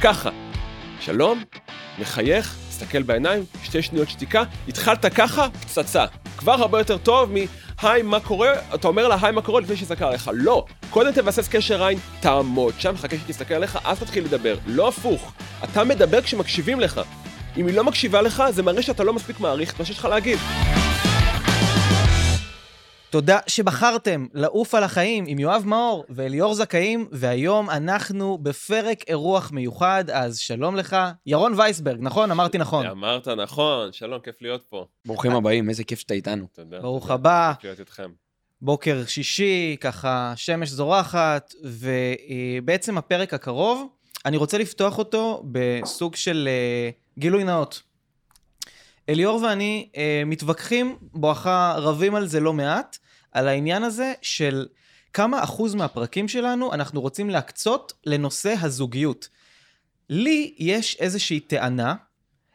ככה. שלום, מחייך, מסתכל בעיניים, שתי שניות שתיקה, התחלת ככה, פצצה. כבר הרבה יותר טוב מ"היי, מה קורה?" אתה אומר לה "היי, מה קורה?" לפני שיסתכל עליך. לא, קודם תבסס קשר עין, תעמוד שם, חכה שתסתכל עליך, אז תתחיל לדבר. לא הפוך. אתה מדבר כשמקשיבים לך. אם היא לא מקשיבה לך, זה מראה שאתה לא מספיק מעריך את מה שיש לך להגיד. תודה שבחרתם לעוף על החיים עם יואב מאור ואליאור זכאים, והיום אנחנו בפרק אירוח מיוחד, אז שלום לך, ירון וייסברג, נכון? אמרתי נכון. אמרת נכון, שלום, כיף להיות פה. ברוכים הבאים, איזה כיף שאתה איתנו. תודה. ברוך. הבא. כיף להיות איתכם. בוקר שישי, ככה שמש זורחת, ובעצם הפרק הקרוב, אני רוצה לפתוח אותו בסוג של אה, גילוי נאות. אליאור ואני אה, מתווכחים, בואכה רבים על זה לא מעט, על העניין הזה של כמה אחוז מהפרקים שלנו אנחנו רוצים להקצות לנושא הזוגיות. לי יש איזושהי טענה,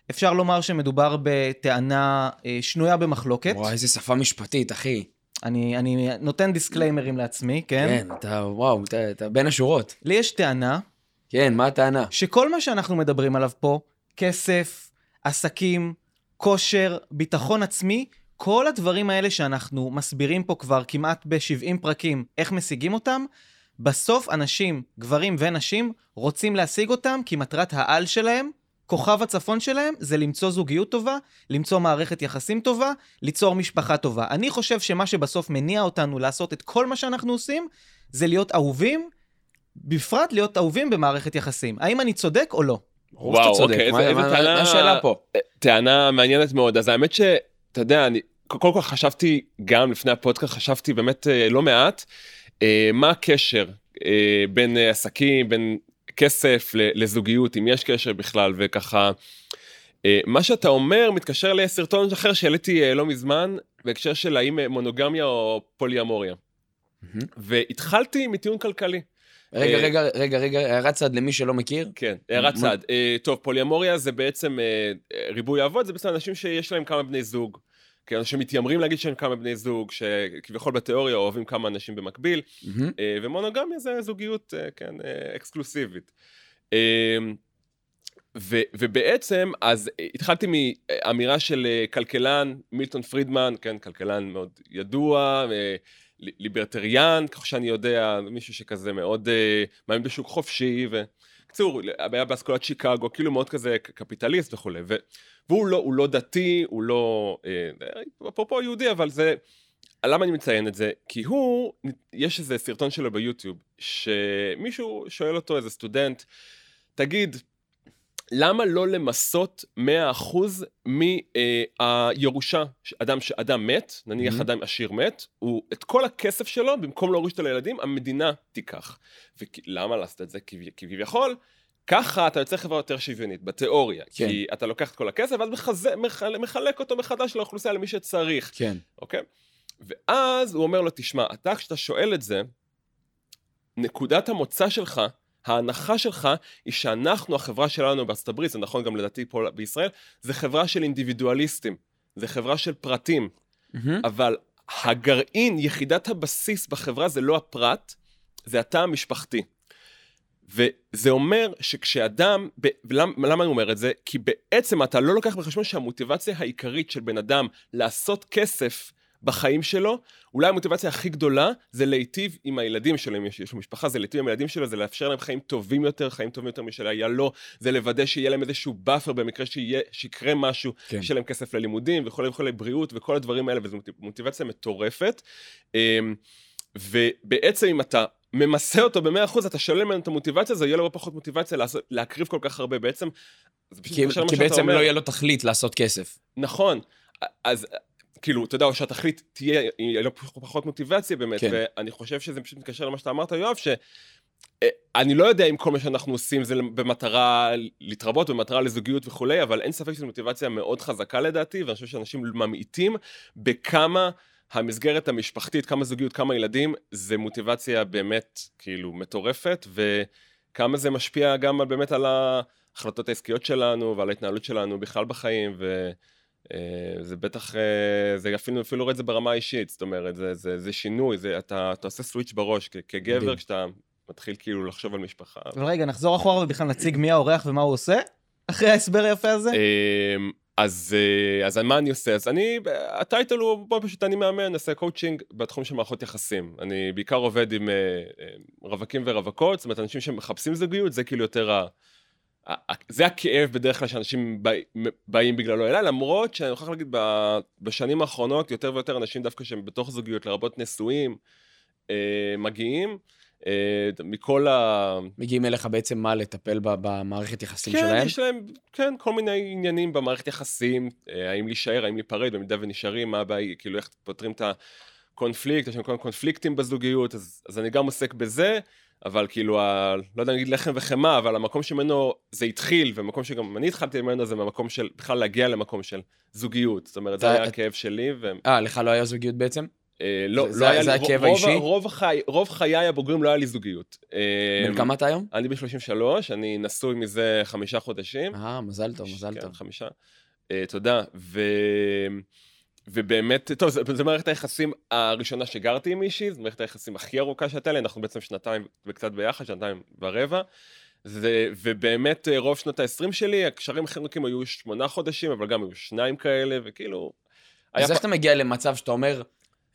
אפשר לומר שמדובר בטענה אה, שנויה במחלוקת. וואי, איזה שפה משפטית, אחי. אני, אני נותן דיסקליימרים לעצמי, כן? כן, אתה, וואו, אתה, אתה בין השורות. לי יש טענה כן, מה הטענה? שכל מה שאנחנו מדברים עליו פה, כסף, עסקים, כושר, ביטחון עצמי, כל הדברים האלה שאנחנו מסבירים פה כבר כמעט ב-70 פרקים, איך משיגים אותם, בסוף אנשים, גברים ונשים, רוצים להשיג אותם כי מטרת העל שלהם, כוכב הצפון שלהם, זה למצוא זוגיות טובה, למצוא מערכת יחסים טובה, ליצור משפחה טובה. אני חושב שמה שבסוף מניע אותנו לעשות את כל מה שאנחנו עושים, זה להיות אהובים, בפרט להיות אהובים במערכת יחסים. האם אני צודק או לא? ברור שאתה צודק, אוקיי, מה- איזה- מה- איזה טענה- מה השאלה פה? טענה מעניינת מאוד. אז האמת שאתה יודע, אני קודם כל חשבתי, גם לפני הפודקאסט, חשבתי באמת אה, לא מעט, אה, מה הקשר אה, בין אה, עסקים, בין כסף לזוגיות, אם יש קשר בכלל, וככה... אה, מה שאתה אומר מתקשר לסרטון אחר שהעליתי אה, לא מזמן, בהקשר של האם אה, מונוגמיה או פוליאמוריה. מהמם. והתחלתי מטיעון כלכלי. רגע, אה, רגע, רגע, רגע, הערת צד למי שלא מכיר. כן, הערת צד. אה, טוב, פוליאמוריה זה בעצם אה, ריבוי אהבות, זה בעצם אנשים שיש להם כמה בני זוג. כן, אנשים מתיימרים להגיד שהם כמה בני זוג, שכביכול בתיאוריה אוהבים כמה אנשים במקביל, ומונוגמיה זה זוגיות, כן, אקסקלוסיבית. ו, ובעצם, אז התחלתי מאמירה של כלכלן, מילטון פרידמן, כן, כלכלן מאוד ידוע, ליברטריאן, ככה שאני יודע, מישהו שכזה מאוד אה, מאמין בשוק חופשי, ובקיצור, היה באסכולת שיקגו, כאילו מאוד כזה קפיטליסט וכולי, ו, והוא לא, הוא לא דתי, הוא לא, אה, אפרופו יהודי, אבל זה, למה אני מציין את זה? כי הוא, יש איזה סרטון שלו ביוטיוב, שמישהו שואל אותו, איזה סטודנט, תגיד, למה לא למסות 100% מהירושה? אדם, אדם מת, נניח Mhm. אדם עשיר מת, הוא את כל הכסף שלו, במקום להוריש אותו לילדים, המדינה תיקח. ולמה לעשות את זה? כי כביכול, ככה אתה יוצא חברה יותר שוויונית, בתיאוריה. כן. כי אתה לוקח את כל הכסף, ואז מחזה, מחל, מחלק אותו מחדש לאוכלוסייה, למי שצריך. כן. אוקיי? ואז הוא אומר לו, תשמע, אתה כשאתה שואל את זה, נקודת המוצא שלך, ההנחה שלך, היא שאנחנו, החברה שלנו בארצות הברית, זה נכון גם לדעתי פה בישראל, זה חברה של אינדיבידואליסטים, זה חברה של פרטים, מהמם. אבל הגרעין, יחידת הבסיס בחברה זה לא הפרט, זה התא המשפחתי. וזה אומר שכשאדם, ב- ולמה למה אני אומר את זה? כי בעצם אתה לא לוקח בחשבון שהמוטיבציה העיקרית של בן אדם לעשות כסף בחיים שלו, אולי המוטיבציה הכי גדולה זה להיטיב עם הילדים שלו, אם יש, לו משפחה, זה להיטיב עם הילדים שלו, זה לאפשר להם חיים טובים יותר, חיים טובים יותר משל היה לו, זה לוודא שיהיה להם איזשהו buffer במקרה שיהיה, שיקרה משהו, כן. שיהיה להם כסף ללימודים וכולי וכולי, בריאות וכל הדברים האלה, וזו מוטיב- מוטיבציה מטורפת. אמ, ובעצם אם אתה ממסה אותו ב-100%, אתה שולל ממנו את המוטיבציה, זה יהיה לו פחות מוטיבציה לעשות, להקריב כל כך הרבה. בעצם, כי כי בעצם אומר. לא יהיה לו תכלית לעשות כסף. נכון. אז כאילו, אתה יודע, או שהתכלית תהיה, יהיה לו פחות מוטיבציה באמת, כן. ואני חושב שזה פשוט מתקשר למה שאתה אמרת, יואב, ש... אה, אני לא יודע אם כל מה שאנחנו עושים זה במטרה להתרבות, במטרה לזוגיות וכולי, אבל אין ספק שזו מוטיבציה מאוד חזקה לדעתי, ואני חושב שאנשים ממעיטים בכמה המסגרת המשפחתית, כמה זוגיות, כמה ילדים, זה מוטיבציה באמת כאילו מטורפת, וכמה זה משפיע גם על, באמת על ההחלטות העסקיות שלנו ועל ההתנהלות שלנו בכלל בחיים, ו... אה, זה בטח, אה, זה אפילו, אפילו רואה את זה ברמה האישית, זאת אומרת, זה, זה, זה שינוי, זה, אתה, אתה עושה סוויץ' בראש כ- כגבר. כשאתה מתחיל כאילו לחשוב על משפחה. אבל רגע, נחזור אחורה ובכלל נציג מי האורח ומה הוא עושה, אחרי ההסבר היפה הזה. אמ, אז, אה, אז מה אני עושה? אז אני, ה title הוא, בוא פשוט אני מאמן, עושה קואוצ'ינג בתחום של מערכות יחסים. אני בעיקר עובד עם אה, אה, רווקים ורווקות, זאת אומרת, אנשים שמחפשים זוגיות, זה כאילו יותר ה... זה הכאב בדרך כלל שאנשים בא- באים בגללו אליי, למרות שאני מוכרח להגיד, בשנים האחרונות יותר ויותר אנשים דווקא שהם בתוך זוגיות, לרבות נשואים, אה, מגיעים. אה, מכל ה... מגיעים אליך בעצם מה, לטפל במערכת יחסים כן, שלהם? יש להם, כן, כל מיני עניינים במערכת יחסים, אה, האם להישאר, האם להיפרד, במידה ונשארים, מה הבעיה, כאילו איך פותרים את הקונפליקט, יש לנו כל מיני קונפליקטים בזוגיות, אז, אז אני גם עוסק בזה, אבל כאילו, ה, לא יודע להגיד לחם וחמאה, אבל המקום שממנו זה התחיל, ומקום שגם אני התחלתי ממנו, זה מהמקום של, בכלל להגיע למקום של זוגיות. זאת אומרת, זה היה הכאב שלי, ו... אה, לך לא היה זוגיות בעצם? אה, לא, זה- לא היה זה לי, הכאב רוב, האישי? רוב, החי, רוב חיי הבוגרים לא היה לי זוגיות. אה, בן כמה אתה היום? אני ב-33, אני נשוי מזה חמישה חודשים. אה, מזל טוב, מזל כן, טוב. חמישה. Uh, תודה. ו... ובאמת, טוב, זו, זו מערכת היחסים הראשונה שגרתי עם מישהי, זו מערכת היחסים הכי ארוכה שהייתה לי, אנחנו בעצם שנתיים וקצת ביחד, שנתיים ורבע. זה, ובאמת אה, רוב שנות ה-20 שלי, הקשרים הכי ארוכים היו שמונה חודשים, אבל גם היו שניים כאלה, וכאילו... אז איך פ- אתה מגיע למצב שאתה אומר,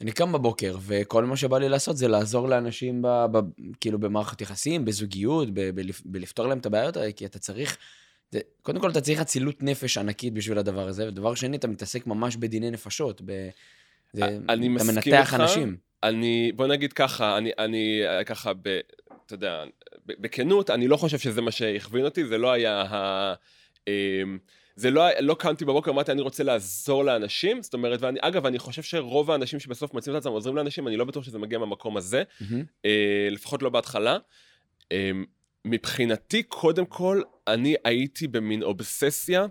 אני קם בבוקר, וכל מה שבא לי לעשות זה לעזור לאנשים, ב, ב, כאילו, במערכת יחסים, בזוגיות, ב, בלפ, בלפתור להם את הבעיות כי אתה צריך... זה, קודם כל, אתה צריך אצילות נפש ענקית בשביל הדבר הזה, ודבר שני, אתה מתעסק ממש בדיני נפשות. ב, זה, אני אתה מסכים מנתח איתך. אנשים. אני, בוא נגיד ככה, אני, אני ככה, ב, אתה יודע, ב- בכנות, אני לא חושב שזה מה שהכווין אותי, זה לא היה ה... אמ, זה לא, לא קמתי בבוקר, אמרתי, אני רוצה לעזור לאנשים, זאת אומרת, ואני, אגב, אני חושב שרוב האנשים שבסוף מוצאים את עצמם עוזרים לאנשים, אני לא בטוח שזה מגיע מהמקום הזה. אה, לפחות לא בהתחלה. אה, מבחינתי, קודם כל, אני הייתי במין אובססיה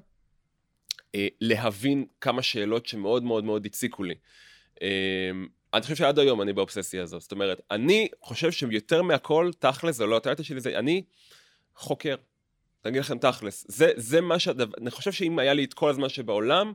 אה, להבין כמה שאלות שמאוד מאוד מאוד הציקו לי. אה, אני חושב שעד היום אני באובססיה הזאת. זאת אומרת, אני חושב שיותר מהכל, תכלס, זה לא הטייטל שלי, זה אני חוקר. אני אגיד לכם תכלס. זה, זה מה שהדבר, אני חושב שאם היה לי את כל הזמן שבעולם,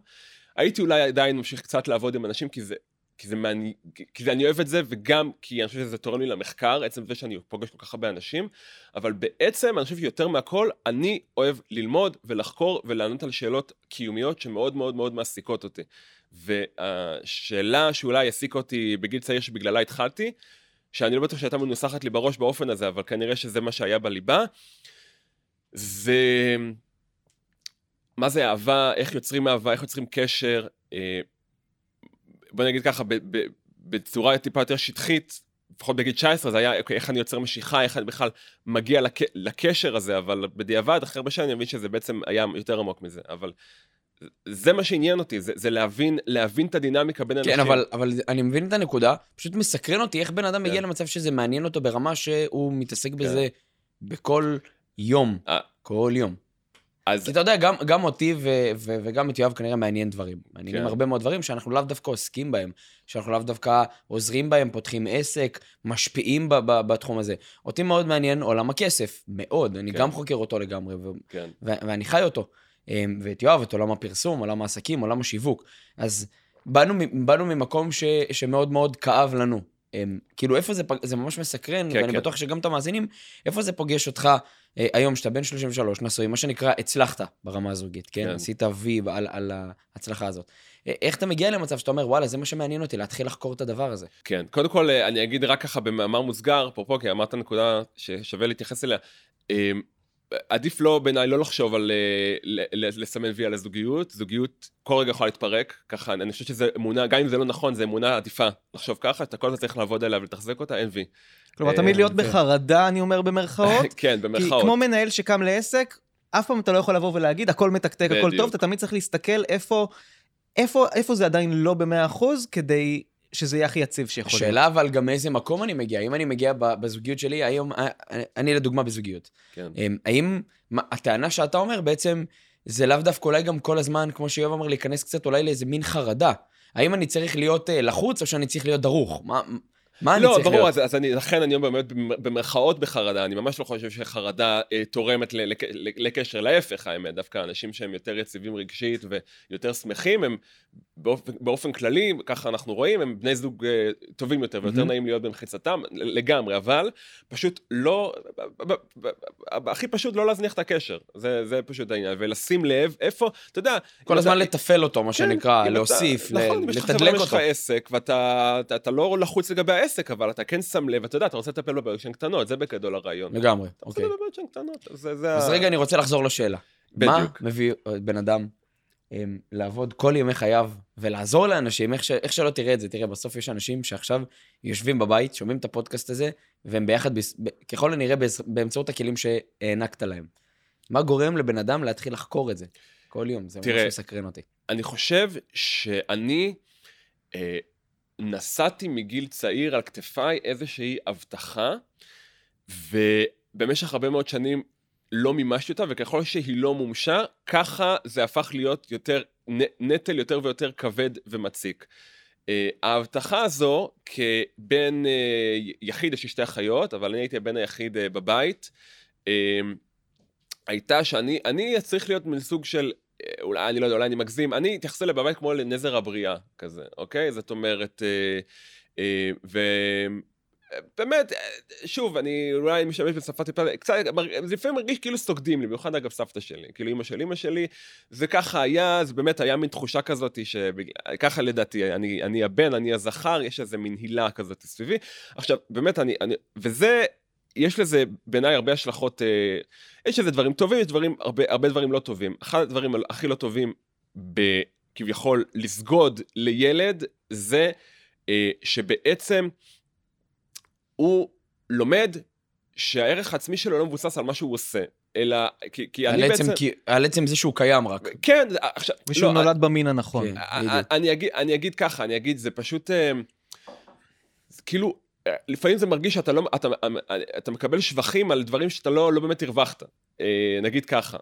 הייתי אולי עדיין ממשיך קצת לעבוד עם אנשים, כי זה, כי זה מעניין, כי- זה, אני אוהב את זה, וגם כי אני חושב שזה תורם לי למחקר, עצם זה שאני פוגש כל כך הרבה אנשים, אבל בעצם, אני חושב שיותר מהכל, אני אוהב ללמוד ולחקור ולענות על שאלות קיומיות שמאוד מאוד מאוד מעסיקות אותי. והשאלה שאולי העסיקה אותי בגיל צעיר שבגללה התחלתי, שאני לא בטוח שהייתה מנוסחת לי בראש באופן הזה, אבל כנראה שזה מה שהיה בליבה, זה מה זה אהבה, איך יוצרים אהבה, איך יוצרים קשר. אה, בוא נגיד ככה, ב- ב- בצורה טיפה יותר שטחית, לפחות בגיל 19 זה היה, אוקיי, איך אני יוצר משיכה, איך אני בכלל מגיע לק... לקשר הזה, אבל בדיעבד, אחרי הרבה שנים אני מבין שזה בעצם היה יותר עמוק מזה, אבל זה מה שעניין אותי, זה, זה להבין, להבין את הדינמיקה בין אנשים. כן, אבל, אבל אני מבין את הנקודה, פשוט מסקרן אותי איך בן אדם מגיע כן. למצב שזה מעניין אותו ברמה שהוא מתעסק בזה בכל יום. אה. כל יום. אז כי אתה יודע, גם, גם אותי ו- ו- וגם את יואב כנראה מעניין דברים. מעניינים כן. הרבה מאוד דברים שאנחנו לאו דווקא עוסקים בהם, שאנחנו לאו דווקא עוזרים בהם, פותחים עסק, משפיעים ב- ב- בתחום הזה. אותי מאוד מעניין עולם הכסף, מאוד. אני כן. גם חוקר אותו לגמרי, ו- כן, ו- ואני חי אותו. אמ, ואת יואב, את עולם הפרסום, עולם העסקים, עולם השיווק. אז באנו, באנו ממקום ש, שמאוד מאוד כאב לנו. אמ, כאילו, איפה זה, זה ממש מסקרן, כן, ואני כן. בטוח שגם את המאזינים, איפה זה פוגש אותך היום, שאתה בן 33, נשוי, מה שנקרא, הצלחת ברמה הזוגית, כן? כן. עשית וי על, על ההצלחה הזאת. אה, איך אתה מגיע למצב שאתה אומר, וואלה, זה מה שמעניין אותי, להתחיל לחקור את הדבר הזה. כן. קודם כל, אה, אני אגיד רק ככה במאמר מוסגר, אפרופו, כי אמרת נקודה ששווה להתייחס אליה. אה, עדיף לא, בעיניי, לא לחשוב על אה, לסמן וי על הזוגיות. זוגיות כל רגע יכולה להתפרק, ככה, אני חושב שזו אמונה, גם אם זה לא נכון, זו אמונה עדיפה לחשוב ככה, שאתה כל הזמן צריך לעבוד עליה ולתחזק אותה, אין וי. כלומר, אה, תמיד להיות כן. בחרדה, אני אומר במרכאות. כן, כי במרכאות. כמו מנהל שקם לעסק, אף פעם אתה לא יכול לבוא ולהגיד, הכל מתקתק, הכל. טוב, אתה תמיד צריך להסתכל איפה, איפה, איפה זה עדיין לא במאה אחוז, כדי שזה יהיה הכי יציב שיכול להיות. השאלה אבל גם מאיזה מקום אני מגיע. אם אני מגיע בזוגיות שלי, היום, אה, אני לדוגמה בזוגיות. כן. אמ, האם הטענה שאתה אומר בעצם, זה לאו דווקא אולי גם כל הזמן, כמו שיואב אמר, להיכנס קצת אולי לאיזה מין חרדה. האם אני צריך להיות אה, לחוץ או שאני צריך להיות דרוך? מה, מה אני לא, צריך ברור, להיות? אז, אז אני, לכן אני אומר באמת במ- במרכאות בחרדה, אני ממש לא חושב שחרדה אה, תורמת ל, לק, לקשר, להפך האמת, דווקא אנשים שהם יותר יציבים רגשית ויותר שמחים, הם באופן, באופן כללי, ככה אנחנו רואים, הם בני זוג אה, טובים יותר ויותר מהמם. נעים להיות במחיצתם, לגמרי, אבל פשוט לא, הכי פשוט לא להזניח את הקשר, זה, זה פשוט העניין, ולשים לב איפה, אתה יודע... כל הזמן אתה- לתפעל אותו, מה כן, שנקרא, אם אתה- להוסיף, ל- נכון, אם יש לך חברה, לתדלק אם יש לך אותו. עסק, ואתה אתה, אתה לא לחוץ לגבי העסק, אבל אתה כן שם לב, אתה יודע, אתה רוצה לטפל בבעיות שהן קטנות, זה בגדול הרעיון. לגמרי, אתה רוצה אוקיי. לטפל בבעיות שהן קטנות, זה... זה אז ה- רגע, אני רוצה לחזור לשאלה. מה בדיוק. מביא אה, בן אדם לעבוד כל ימי חייו ולעזור לאנשים, איך, ש... איך שלא תראה את זה, תראה, בסוף יש אנשים שעכשיו יושבים בבית, שומעים את הפודקאסט הזה, והם ביחד, בס... ב... ככל הנראה. באמצעות הכלים שהענקת להם. מה גורם לבן אדם להתחיל לחקור את זה כל יום? זה ממש תראה, מסקרן אותי. אני חושב שאני אה, נשאתי מגיל צעיר על כתפיי איזושהי הבטחה, ובמשך הרבה מאוד שנים לא מימשתי אותה, וככל שהיא לא מומשה, ככה זה הפך להיות יותר, נטל יותר ויותר כבד ומציק. אה, ההבטחה הזו, כבן אה, יחיד, יש לי שתי אחיות, אבל אני הייתי הבן היחיד אה, בבית, הייתה שאני אני צריך להיות מין סוג של, אולי, אני לא יודע, אולי אני מגזים, אני אתייחס אליה בבית כמו לנזר הבריאה, כזה, אוקיי? זאת אומרת, ו... באמת, שוב, אני אולי משתמש בשפה טיפה, קצת, זה לפעמים מרגיש כאילו סוגדים לי, במיוחד אגב סבתא שלי, כאילו אמא של אמא שלי, זה ככה היה, זה באמת היה מין תחושה כזאת, שככה לדעתי, אני, אני הבן, אני הזכר, יש איזה מין הילה כזאת סביבי. עכשיו, באמת, אני, אני וזה, יש לזה בעיניי הרבה השלכות, אה, יש לזה דברים טובים, יש דברים, הרבה, הרבה דברים לא טובים. אחד הדברים הכי לא טובים בכביכול לסגוד לילד, זה אה, שבעצם הוא לומד שהערך העצמי שלו לא מבוסס על מה שהוא עושה, אלא כי, כי אני על בעצם... עצם, כי... על עצם זה שהוא קיים רק. כן, עכשיו... ושהוא לא, נולד במין הנכון. כן. אני- בדיוק. אני אגיד, אני אגיד ככה, אני אגיד, זה פשוט, אה, זה כאילו, אה, לפעמים זה מרגיש שאתה לא, אתה, אתה מקבל שבחים על דברים שאתה לא, לא באמת הרווחת, אה, נגיד ככה.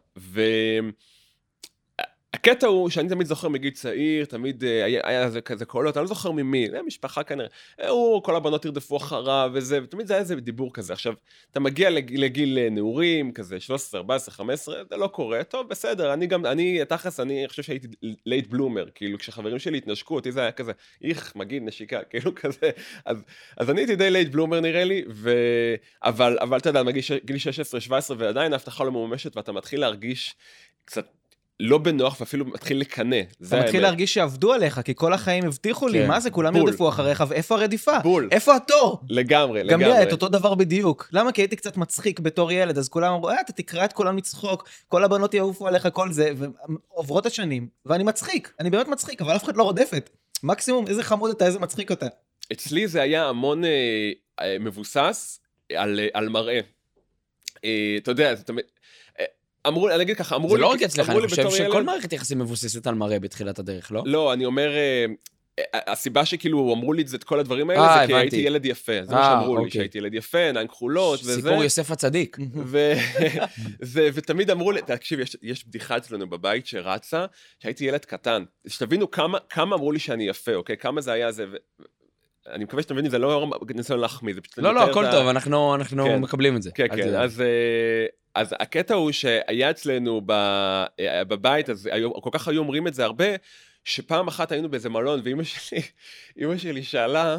והקטע הוא שאני תמיד זוכר מגיל צעיר, תמיד אה, היה, היה איזה כזה קולות, אני לא זוכר ממי, זה משפחה כנראה, אה, הוא, כל הבנות ירדפו אחריו וזה, ותמיד זה היה איזה דיבור כזה. עכשיו, אתה מגיע לגיל, לגיל אה, נעורים, כזה 13, 14, 15, זה לא קורה, טוב, בסדר, אני גם, אני, תכלס, אני חושב שהייתי late bloomer, כאילו, כשחברים שלי התנשקו אותי, זה היה כזה, איך, מגיד, נשיקה, כאילו כזה, אז, אז אני הייתי די late bloomer נראה לי, ו... אבל, אבל אתה יודע, מגיל ש- גיל 16-17, ועדיין ההבטחה לא ממומשת, ואתה מתחיל להרגיש קצת לא בנוח, ואפילו מתחיל לקנא, אתה מתחיל האמת. להרגיש שעבדו עליך, כי כל החיים הבטיחו לי, כן. מה זה, כולם בול. ירדפו אחריך, ואיפה הרדיפה? בול. איפה התור? לגמרי, גם לי לגמרי. היה את אותו דבר בדיוק. למה? כי הייתי קצת מצחיק בתור ילד, אז כולם אמרו, אה, אתה תקרא את כולם לצחוק, כל הבנות יעופו עליך, כל זה, ועוברות השנים, ואני מצחיק, אני באמת מצחיק, אבל אף אחד לא רודפת. מקסימום, איזה חמוד אתה, איזה מצחיק אתה. אצלי זה היה המון אה, אה, מבוסס על, אה, על מראה. אה, אתה יודע. אה, אמרו, אני אגיד ככה, אמרו זה לי... לא רק אצלך, אני חושב שכל ילד- מערכת יחסים מבוססת על מראה בתחילת הדרך, לא? לא, אני אומר, אה, אה, הסיבה שכאילו אמרו לי את זה, כל הדברים האלה, אה, זה כי. הייתי ילד יפה. זה מה אה, שאמרו לי, אוקיי. שהייתי ילד יפה, עיניים כחולות וזה. סיפור יוסף הצדיק. ו... זה, ותמיד אמרו לי, תקשיב, יש, יש בדיחה אצלנו בבית שרצה, שהייתי ילד קטן. שתבינו כמה, כמה אמרו לי שאני יפה, אוקיי? כמה זה היה זה. ו... אני מקווה שאתם מבינים, זה לא ניסיון להחמיא, זה פשוט... לא, לא, הכל טוב, אנחנו אנחנו כן. מקבלים את זה. כן, כן. אז, אה, אז הקטע הוא שהיה אצלנו אה, בבית, אז כל כך היו אומרים את זה הרבה, שפעם אחת היינו באיזה מלון, ואימא שלי, אימא שלי שאלה,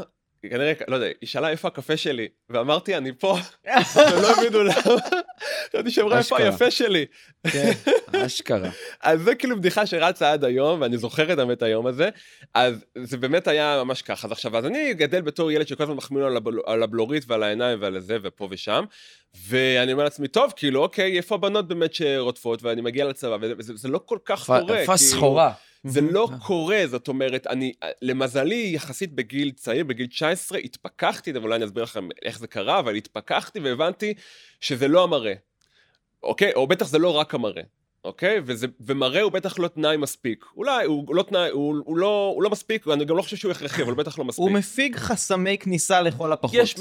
כנראה, לא יודע, היא שאלה איפה הקפה שלי, ואמרתי, אני פה, הם לא הבינו למה, חשבתי שאמרה איפה. היפה שלי. כן, אשכרה. אז זה כאילו בדיחה שרצה עד היום, ואני זוכר את באמת היום הזה, אז זה באמת היה ממש ככה. אז עכשיו, אז אני גדל בתור ילד שכל הזמן מחמיא לו על, הבל, על הבלורית ועל העיניים ועל זה ופה ושם, ואני אומר לעצמי, טוב, כאילו, אוקיי, איפה הבנות באמת שרודפות, ואני מגיע לצבא, וזה וזה, זה לא כל כך קורה. איפה כאילו, הסחורה? זה לא קורה, זאת אומרת, אני, למזלי, יחסית בגיל צעיר, בגיל 19, התפכחתי, אולי אני אסביר לכם איך זה קרה, אבל התפכחתי והבנתי שזה לא המראה, אוקיי? או בטח זה לא רק המראה, אוקיי? וזה, ומראה הוא בטח לא תנאי מספיק. אולי, הוא לא תנאי, הוא, הוא, לא, הוא לא מספיק, אני גם לא חושב שהוא הכרחי, אבל בטח לא מספיק. הוא מפיג חסמי כניסה לכל הפחות. יש,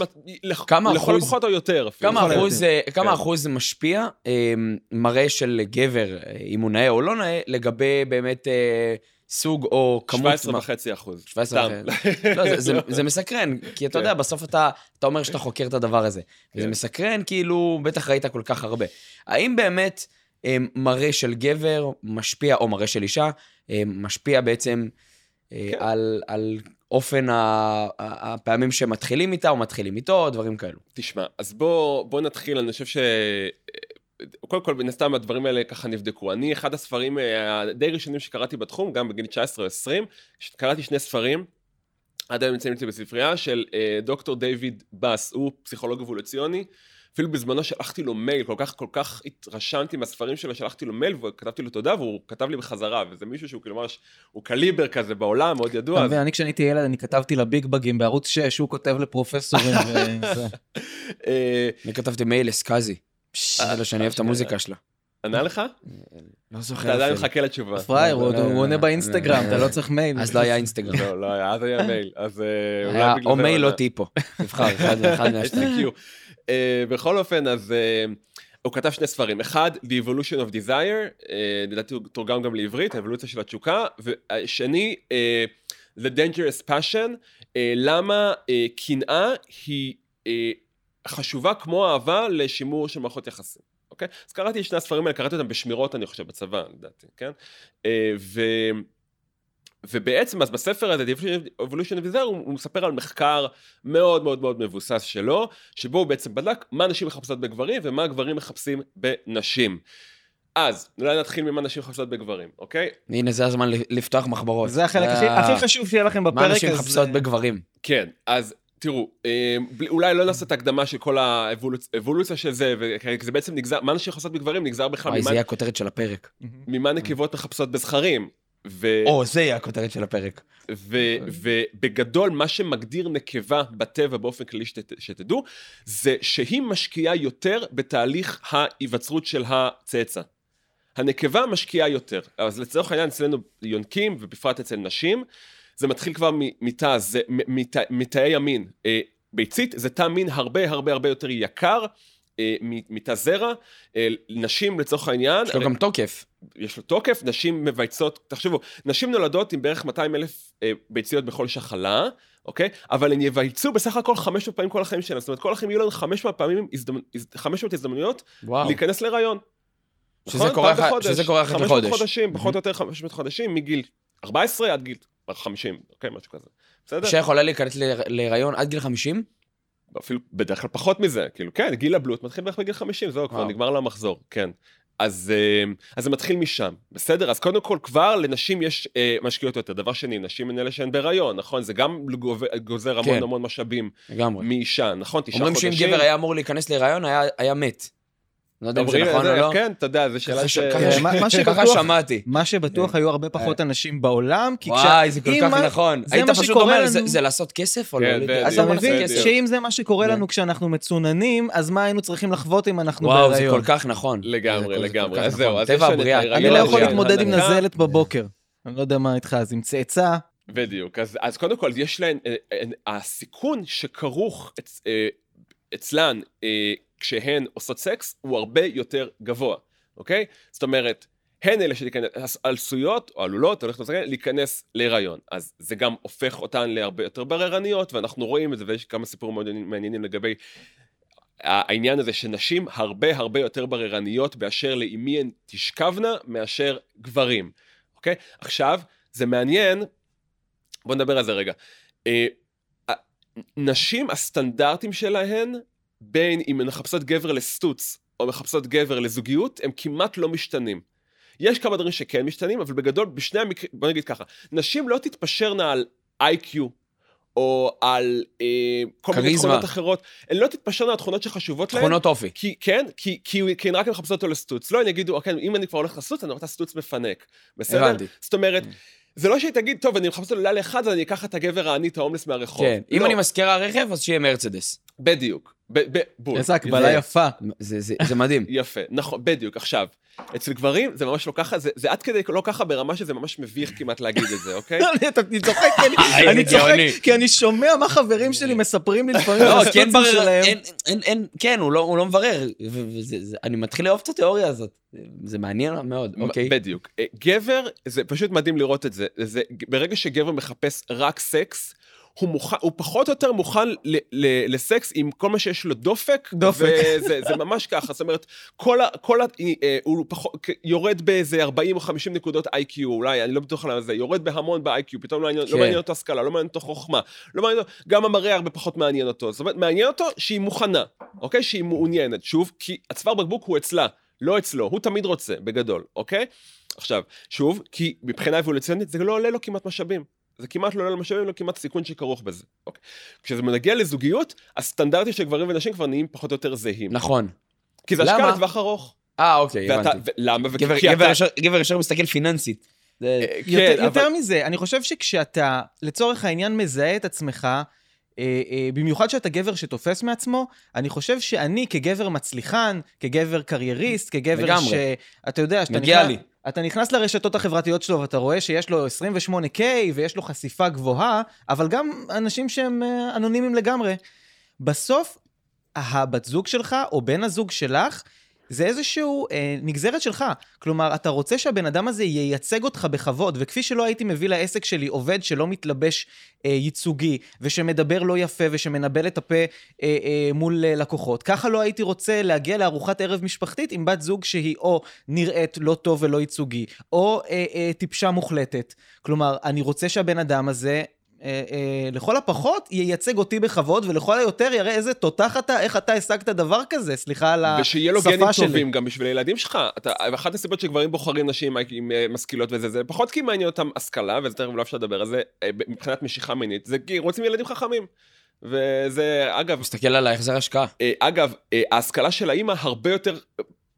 לכ- כמה לכל אחוז- הפחות או יותר אפילו. כמה אחוז, אה, כמה כן. אחוז משפיע אה, מראה של גבר, אה, אם הוא נאה או לא נאה, לגבי באמת אה, סוג או כמות... 17 מה- וחצי אחוז. 17 סתם. לא, זה, זה, זה מסקרן, כי אתה כן. יודע, בסוף אתה, אתה אומר שאתה חוקר את הדבר הזה. וזה כן. מסקרן, כאילו, בטח ראית כל כך הרבה. האם באמת מראה של גבר משפיע, או מראה של אישה, אה, משפיע בעצם אה, כן. על, על אופן הפעמים שמתחילים איתה או מתחילים איתו, דברים כאלו. תשמע, אז בוא, בוא נתחיל, אני חושב ש... קודם כל, מן הסתם הדברים האלה ככה נבדקו. אני, אחד הספרים אה, הדי ראשונים שקראתי בתחום, גם בגיל 19 או 20, קראתי שני ספרים, עד היום נמצאים אצלי בספרייה, של אה, דוקטור דיוויד בס, הוא פסיכולוג אבולוציוני. אפילו בזמנו שלחתי לו מייל, כל כך כל כך התרשמתי מהספרים שלו, שלחתי לו מייל וכתבתי לו תודה, והוא כתב לי בחזרה, וזה מישהו שהוא כאילו ממש, הוא קליבר כזה בעולם, מאוד ידוע. אתה אז- מבין, אני כשאני הייתי ילד, אני כתבתי לביג בגים בערוץ 6, הוא כותב לפרופסורים וזה. אה, אני כתבתי מייל לסקאזי, אלא שאני אוהב את המוזיקה שלה. ענה לך? לא זוכר אתה עדיין. מחכה לתשובה. פראייר, הוא לא, לא, עונה לא, באינסטגרם, לא, אתה לא. לא צריך מייל. אז לא היה אינסטגרם. לא, לא היה, אז היה מייל, אז אה, אולי בגלל או זה מייל הוא או. טיפו. תבחר, אחד. אה, בכל אופן, אז אה, הוא כתב שני ספרים. אחד, The Evolution of Desire, אה, לדעתי הוא תורגם גם לעברית, האבולוציה של התשוקה, והשני, אה, The Dangerous Passion, אה, למה אה, קנאה היא אה, חשובה כמו אהבה לשימור של מערכות יחסים. אוקיי? אז קראתי את שני הספרים האלה, קראתי אותם בשמירות, אני חושב, בצבא, לדעתי, כן? אה, ו... ובעצם, אז בספר הזה, The Evolution of Desire, הוא, הוא מספר על מחקר מאוד מאוד מאוד מבוסס שלו, שבו הוא בעצם בדק מה נשים מחפשות בגברים ומה גברים מחפשים בנשים. אז, אולי נתחיל ממה נשים מחפשות בגברים, אוקיי? הנה, זה הזמן לפתוח מחברות. זה החלק הכי- הכי חשוב שיהיה לכם בפרק. מה נשים מחפשות בגברים? כן, אז תראו, אה, אולי לא נעשה את ההקדמה של כל האבולוציה של זה, כי זה בעצם נגזר, מה נשים מחפשות בגברים נגזר בכלל וואי, ממה- זה יהיה הכותרת של הפרק. ממה נקבות מחפשות בזכרים. ו- או, זה יהיה הכותרת של הפרק. ו- ובגדול, מה שמגדיר נקבה בטבע באופן כללי שת- שתדעו, זה שהיא משקיעה יותר בתהליך ההיווצרות של הצאצא. הנקבה משקיעה יותר. אז לצורך העניין אצלנו יונקים, ובפרט אצל נשים, זה מתחיל כבר מתא, זה- מתאי המין. אה, ביצית זה תא מין הרבה הרבה הרבה יותר יקר. אה, מ- מתא זרע, אה, נשים לצורך העניין, יש לו גם תוקף. יש לו תוקף, נשים מבייצות, תחשבו, נשים נולדות עם בערך 200 אלף אה, ביציות בכל שחלה, אוקיי? אבל הן יבייצו בסך הכל 500 פעמים כל החיים שלהם, זאת אומרת כל החיים יהיו לנו 500 פעמים, הזדמנ... הז- 500 הזדמנויות וואו. להיכנס להיריון. שזה נכון? קורה אחת- בחודש. שזה קורה אחת 500 לחודש. חודשים, פחות או יותר 500 חודשים, מגיל 14 עד גיל 50, אוקיי? משהו כזה. בסדר? אישה יכולה להיכנס להיריון עד גיל 50? אפילו בדרך כלל פחות מזה, כאילו, כן, גיל הבלוט מתחיל בערך בגיל 50, זהו, כבר. נגמר לה המחזור, כן. אז, אה, אז זה מתחיל משם, בסדר? אז קודם כל, כבר לנשים יש אה, משקיעות יותר. דבר שני, נשים הן אלה שהן בהיריון, נכון? זה גם גוזר המון כן. המון משאבים לגמרי. מאישה, נכון? תשעה אומרים חודשים. שאם גבר היה אמור להיכנס להיריון, היה- היה מת. לא יודע אם זה נכון או לא. כן, אתה יודע, זו שאלה ש... ככה שמעתי. מה שבטוח היו הרבה פחות אנשים בעולם, כי וואי, זה כל אם כך נכון. זה היית פשוט אומר. "זה- לעשות כסף או כן, לא? בדיוק. אז אתה למה מבין? שאם זה מה שקורה כן. לנו כשאנחנו מצוננים, אז מה היינו צריכים לחוות אם אנחנו וואו, זה בהיריון? כל כך נכון. לגמרי, לגמרי. אז זהו, נכון. אז יש טבע לנו את הבריאה. ההיריון, אני לא יכול יש להתמודד עם. נזלת בבוקר. אני לא יודע מה איתך, אז עם צאצא, בדיוק. אז, אז קודם כל, יש להן, אה, אה, הסיכון שכרוך אצ, אה, אצלן כשהן עושות סקס הוא הרבה יותר גבוה, אוקיי? זאת אומרת, הן אלה שתיכנס, עשויות או עלולות, הולכת לסגל, להיכנס להיריון. אז זה גם הופך אותן להרבה יותר בררניות, ואנחנו רואים את זה, ויש כמה סיפורים מאוד מעניינים לגבי העניין הזה שנשים הרבה הרבה יותר בררניות באשר לעם מי הן תשכבנה מאשר גברים, אוקיי? עכשיו, זה מעניין, בואו נדבר על זה רגע. אה, נשים, הסטנדרטים שלהן, בין אם הן מחפשות גבר לסטוץ או מחפשות גבר לזוגיות, הם כמעט לא משתנים. יש כמה דברים שכן משתנים, אבל בגדול, בשני המקרים, בוא נגיד ככה, נשים לא תתפשרנה על איי-קיו, או על אה, כל מיני. תכונות אחרות, הן לא תתפשרנה על תכונות שחשובות להן. תכונות אופי. כי, כן, כי, כי, כי הן רק מחפשות אותו לסטוץ. לא, הן יגידו, אוקיי, אם אני כבר הולך לסטוץ, אני רוצה סטוץ מפנק. בסדר? הבנתי. זאת אומרת, זה לא שהיא תגיד, טוב, אני מחפשת לו לילה אחד, אז אני אקח את הגבר העני, את ההומלס מהרחוב. כן. אם לא, אני משכירה רכב, אז שיהיה מרצדס. בדיוק. ב- ב- בול. איזה הקבלה זה- יפה. זה- זה זה מדהים. יפה, נכון, בדיוק. עכשיו, אצל גברים זה ממש לא ככה, זה, זה עד כדי לא ככה ברמה שזה ממש מביך כמעט להגיד את זה, אוקיי? אני- צוחק, כי אני- צוחק. כי אני שומע מה חברים שלי מספרים לי לפעמים לא, על אין הסטוצים ברר, שלהם. אין, אין, אין, כן, הוא לא, הוא לא מברר. אני מתחיל לאהוב את התיאוריה הזאת. זה מעניין מאוד, אוקיי. בדיוק. אה, גבר, זה פשוט מדהים לראות את זה. זה ברגע שגבר מחפש רק סקס, הוא, מוכן, הוא פחות או יותר מוכן ל, ל, לסקס עם כל מה שיש לו דופק. דופק. וזה זה ממש ככה, זאת אומרת, כל ה... כל ה אה, הוא פחות, יורד באיזה 40 או 50 נקודות איי-קיו, אולי, אני לא בטוח על זה, יורד בהמון באיי-קיו, פתאום לא מעניין, כן. לא מעניין אותו השכלה, לא מעניין אותו חוכמה, לא מעניין אותו, גם המראה הרבה פחות מעניין אותו. זאת אומרת, מעניין אותו שהיא מוכנה, אוקיי? שהיא מעוניינת. שוב, כי הצוואר בקבוק הוא אצלה, לא אצלו, הוא תמיד רוצה, בגדול, אוקיי? עכשיו, שוב, כי מבחינה אבולוציונית זה לא עולה לו כמעט משאבים. זה כמעט לא עולה לו משאבים, לא כמעט סיכון שכרוך בזה. אוקיי. כשזה מגיע לזוגיות, הסטנדרטים של גברים ונשים כבר נהיים פחות או יותר זהים. נכון. כי זה? השקעה לטווח ארוך. אה, אוקיי, ואתה, הבנתי. ו- למה? גבר- גבר אתה- ישר- גבר ישר מסתכל פיננסית. זה- אה, יותר, כן, יותר אבל... מזה, אני חושב שכשאתה, לצורך העניין, מזהה את עצמך, אה, אה, במיוחד שאתה גבר שתופס מעצמו, אני חושב שאני כגבר מצליחן, כגבר קרייריסט, כגבר לגמרי. שאתה יודע, שאתה מגיע נכנס, לי. אתה נכנס לרשתות החברתיות שלו ואתה רואה שיש לו 28K ויש לו חשיפה גבוהה, אבל גם אנשים שהם אה, אנונימיים לגמרי. בסוף, הבת זוג שלך או בן הזוג שלך, זה איזשהו אה, נגזרת שלך. כלומר, אתה רוצה שהבן אדם הזה ייצג אותך בכבוד, וכפי שלא הייתי מביא לעסק שלי עובד שלא מתלבש אה, ייצוגי, ושמדבר לא יפה, ושמנבל את הפה אה, אה, מול אה, לקוחות, ככה לא הייתי רוצה להגיע לארוחת ערב משפחתית עם בת זוג שהיא או נראית לא טוב ולא ייצוגי, או אה, אה, טיפשה מוחלטת. כלומר, אני רוצה שהבן אדם הזה... אה, אה, לכל הפחות ייצג אותי בכבוד, ולכל היותר יראה איזה תותח אתה, איך אתה השגת דבר כזה, סליחה על השפה שלי. ושיהיה לו גנים טובים גם בשביל הילדים שלך. אתה, אחת הסיבות שגברים בוחרים נשים עם אה, משכילות וזה, זה פחות כי מעניין אותם השכלה, וזה תכף לא אפשר לדבר על זה, אה, מבחינת משיכה מינית, זה כי רוצים ילדים חכמים. וזה, אגב, מסתכל על ההחזר השקעה. אה, אגב, אה, ההשכלה של האימא הרבה יותר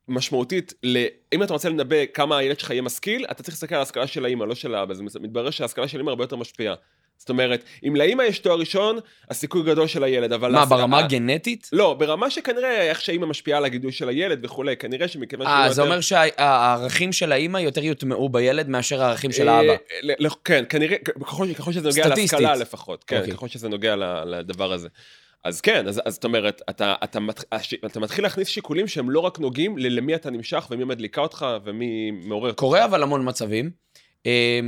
משמעותית, ל... אם אתה רוצה לנבא כמה הילד שלך יהיה משכיל, אתה צריך להסתכל על ההשכלה של האימא, לא של האבא. זה מתברר שההשכלה של האימא הרבה יותר משפיעה. זאת אומרת, אם לאימא יש תואר ראשון, הסיכוי גדול של הילד, אבל... מה, ברמה הגנטית? לא, ברמה שכנראה איך שהאימא משפיעה על הגידול של הילד וכולי, כנראה שמכיוון שהוא אה, יותר- זה אומר שהערכים של האימא יותר יוטמעו בילד מאשר הערכים של אה, האבא. כן, כנראה, ככל שזה נוגע. להשכלה לפחות, כן, אוקיי. ככל שזה נוגע לדבר הזה. אז כן, אז אז זאת אומרת, אתה, אתה, אתה מתחיל להכניס שיקולים שהם לא רק נוגעים ל- למי אתה נמשך ומי מדליקה אותך ומי מעורר אותך. קורה אבל המון מצבים, אה,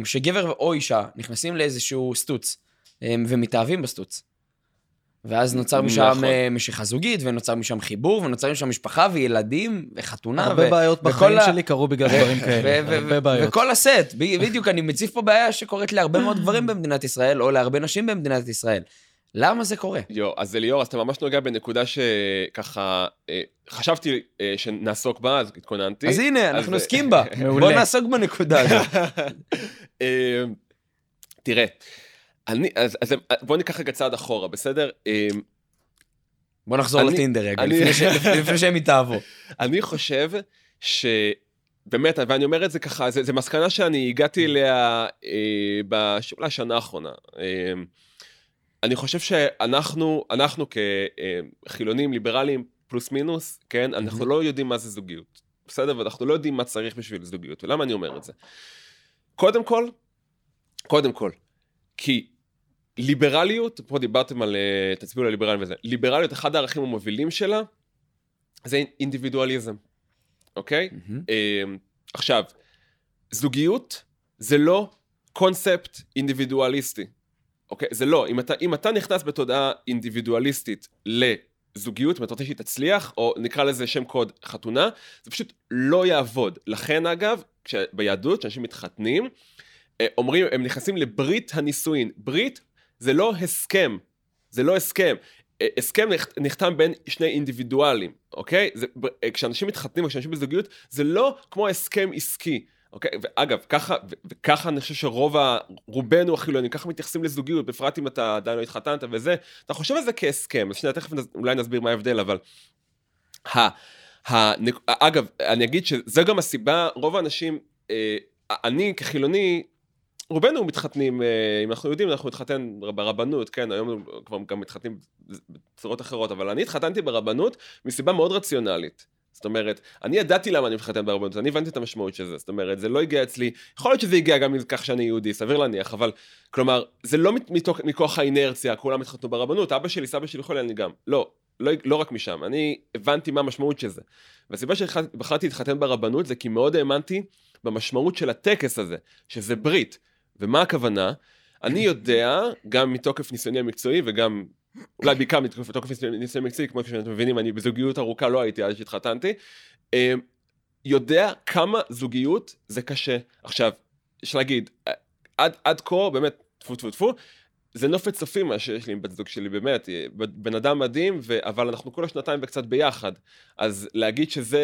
שגבר או אישה נכנסים לאיזשהו סטוץ, אה, ומתאהבים בסטוץ. ואז נוצר משם נכון. אה, משיכה זוגית, ונוצר משם חיבור, ונוצר משם משפחה וילדים, וחתונה. הרבה ו- בעיות בחיים ה- שלי קרו בגלל דברים כאלה. ו- הרבה ו- בעיות. וכל הסט, בדיוק, אני מציף פה בעיה שקורית להרבה מאוד גברים במדינת ישראל, או להרבה נשים במדינת ישראל. למה זה קורה? יו, אז ליאור, אז אתה ממש נוגע בנקודה שככה, אה, חשבתי אה, שנעסוק בה, אז התכוננתי. אז הנה, אז- אנחנו עוסקים בה. מעולה. בוא נעסוק בנקודה הזאת. אה, תראה, אני, אז, אז בוא ניקח רגע צעד אחורה, בסדר? אה, בוא נחזור אני- לטינדר רגע, אני- לפני ש- לפני שהם יתאהבו. אני חושב ש... באמת, ואני אומר את זה ככה, זו מסקנה שאני הגעתי אליה אה, בש- אולי השנה האחרונה. אה, אני חושב שאנחנו, אנחנו כחילונים, ליברלים, פלוס מינוס, כן, אנחנו לא יודעים מה זה זוגיות. בסדר? ואנחנו לא יודעים מה צריך בשביל זוגיות. ולמה אני אומר את זה? קודם כל, קודם כל, כי ליברליות, פה דיברתם על, אה, תצביעו לליברלים וזה, ליברליות, אחד הערכים המובילים שלה, זה אינדיבידואליזם, אוקיי? מהמם. אמ, עכשיו, זוגיות זה לא קונספט אינדיבידואליסטי, אוקיי? זה לא. אם אתה, אם אתה נכנס בתודעה אינדיבידואליסטית לזוגיות, אתה רוצה שהיא תצליח, או נקרא לזה שם קוד חתונה, זה פשוט לא יעבוד. לכן אגב, ביהדות, כשאנשים מתחתנים, אה, אומרים, הם נכנסים לברית הנישואין. ברית זה לא הסכם, זה לא הסכם. אה, הסכם נחתם בין שני אינדיבידואלים, אוקיי? זה, אה, כשאנשים מתחתנים או כשאנשים בזוגיות, זה לא כמו הסכם עסקי. אוקיי, ואגב, ככה, וככה אני חושב שרוב ה... רובנו החילונים, ככה מתייחסים לזוגיות, בפרט אם אתה עדיין לא התחתנת וזה, אתה חושב על זה כהסכם, אז שנייה, תכף נס- אולי נסביר מה ההבדל, אבל... ה, ה, אגב, אני אגיד שזה גם הסיבה, רוב האנשים, אה, אני כחילוני, רובנו מתחתנים, אה, אם אנחנו יודעים, אנחנו נתחתן ברבנות, כן, היום כבר גם מתחתנים בצורות אחרות, אבל אני התחתנתי ברבנות מסיבה מאוד רציונלית. זאת אומרת, אני ידעתי למה אני מתחתן ברבנות, אני הבנתי את המשמעות של זה, זאת אומרת, זה לא הגיע אצלי, יכול להיות שזה הגיע גם מכך שאני יהודי, סביר להניח, אבל, כלומר, זה לא מת- מתוך, מכוח האינרציה, כולם התחתנו ברבנות, אבא שלי, סבא שלי, יכול אני גם, לא, לא, לא רק משם, אני הבנתי מה המשמעות של זה. והסיבה שבחרתי להתחתן ברבנות זה כי מאוד האמנתי במשמעות של הטקס הזה, שזה ברית. ומה הכוונה? אני יודע, גם מתוקף ניסיוני המקצועי וגם, אולי בעיקר מתוקף ניסיוני המקצועי, כמו שאתם מבינים, אני בזוגיות ארוכה לא הייתי עד שהתחתנתי, אה, יודע כמה זוגיות זה קשה. עכשיו, יש להגיד, עד, עד כה, באמת, טפו טפו טפו, זה נופת צופים מה שיש לי עם בת זוג שלי, באמת, בן אדם מדהים, ו... אבל אנחנו כל השנתיים וקצת ביחד. אז להגיד שזה,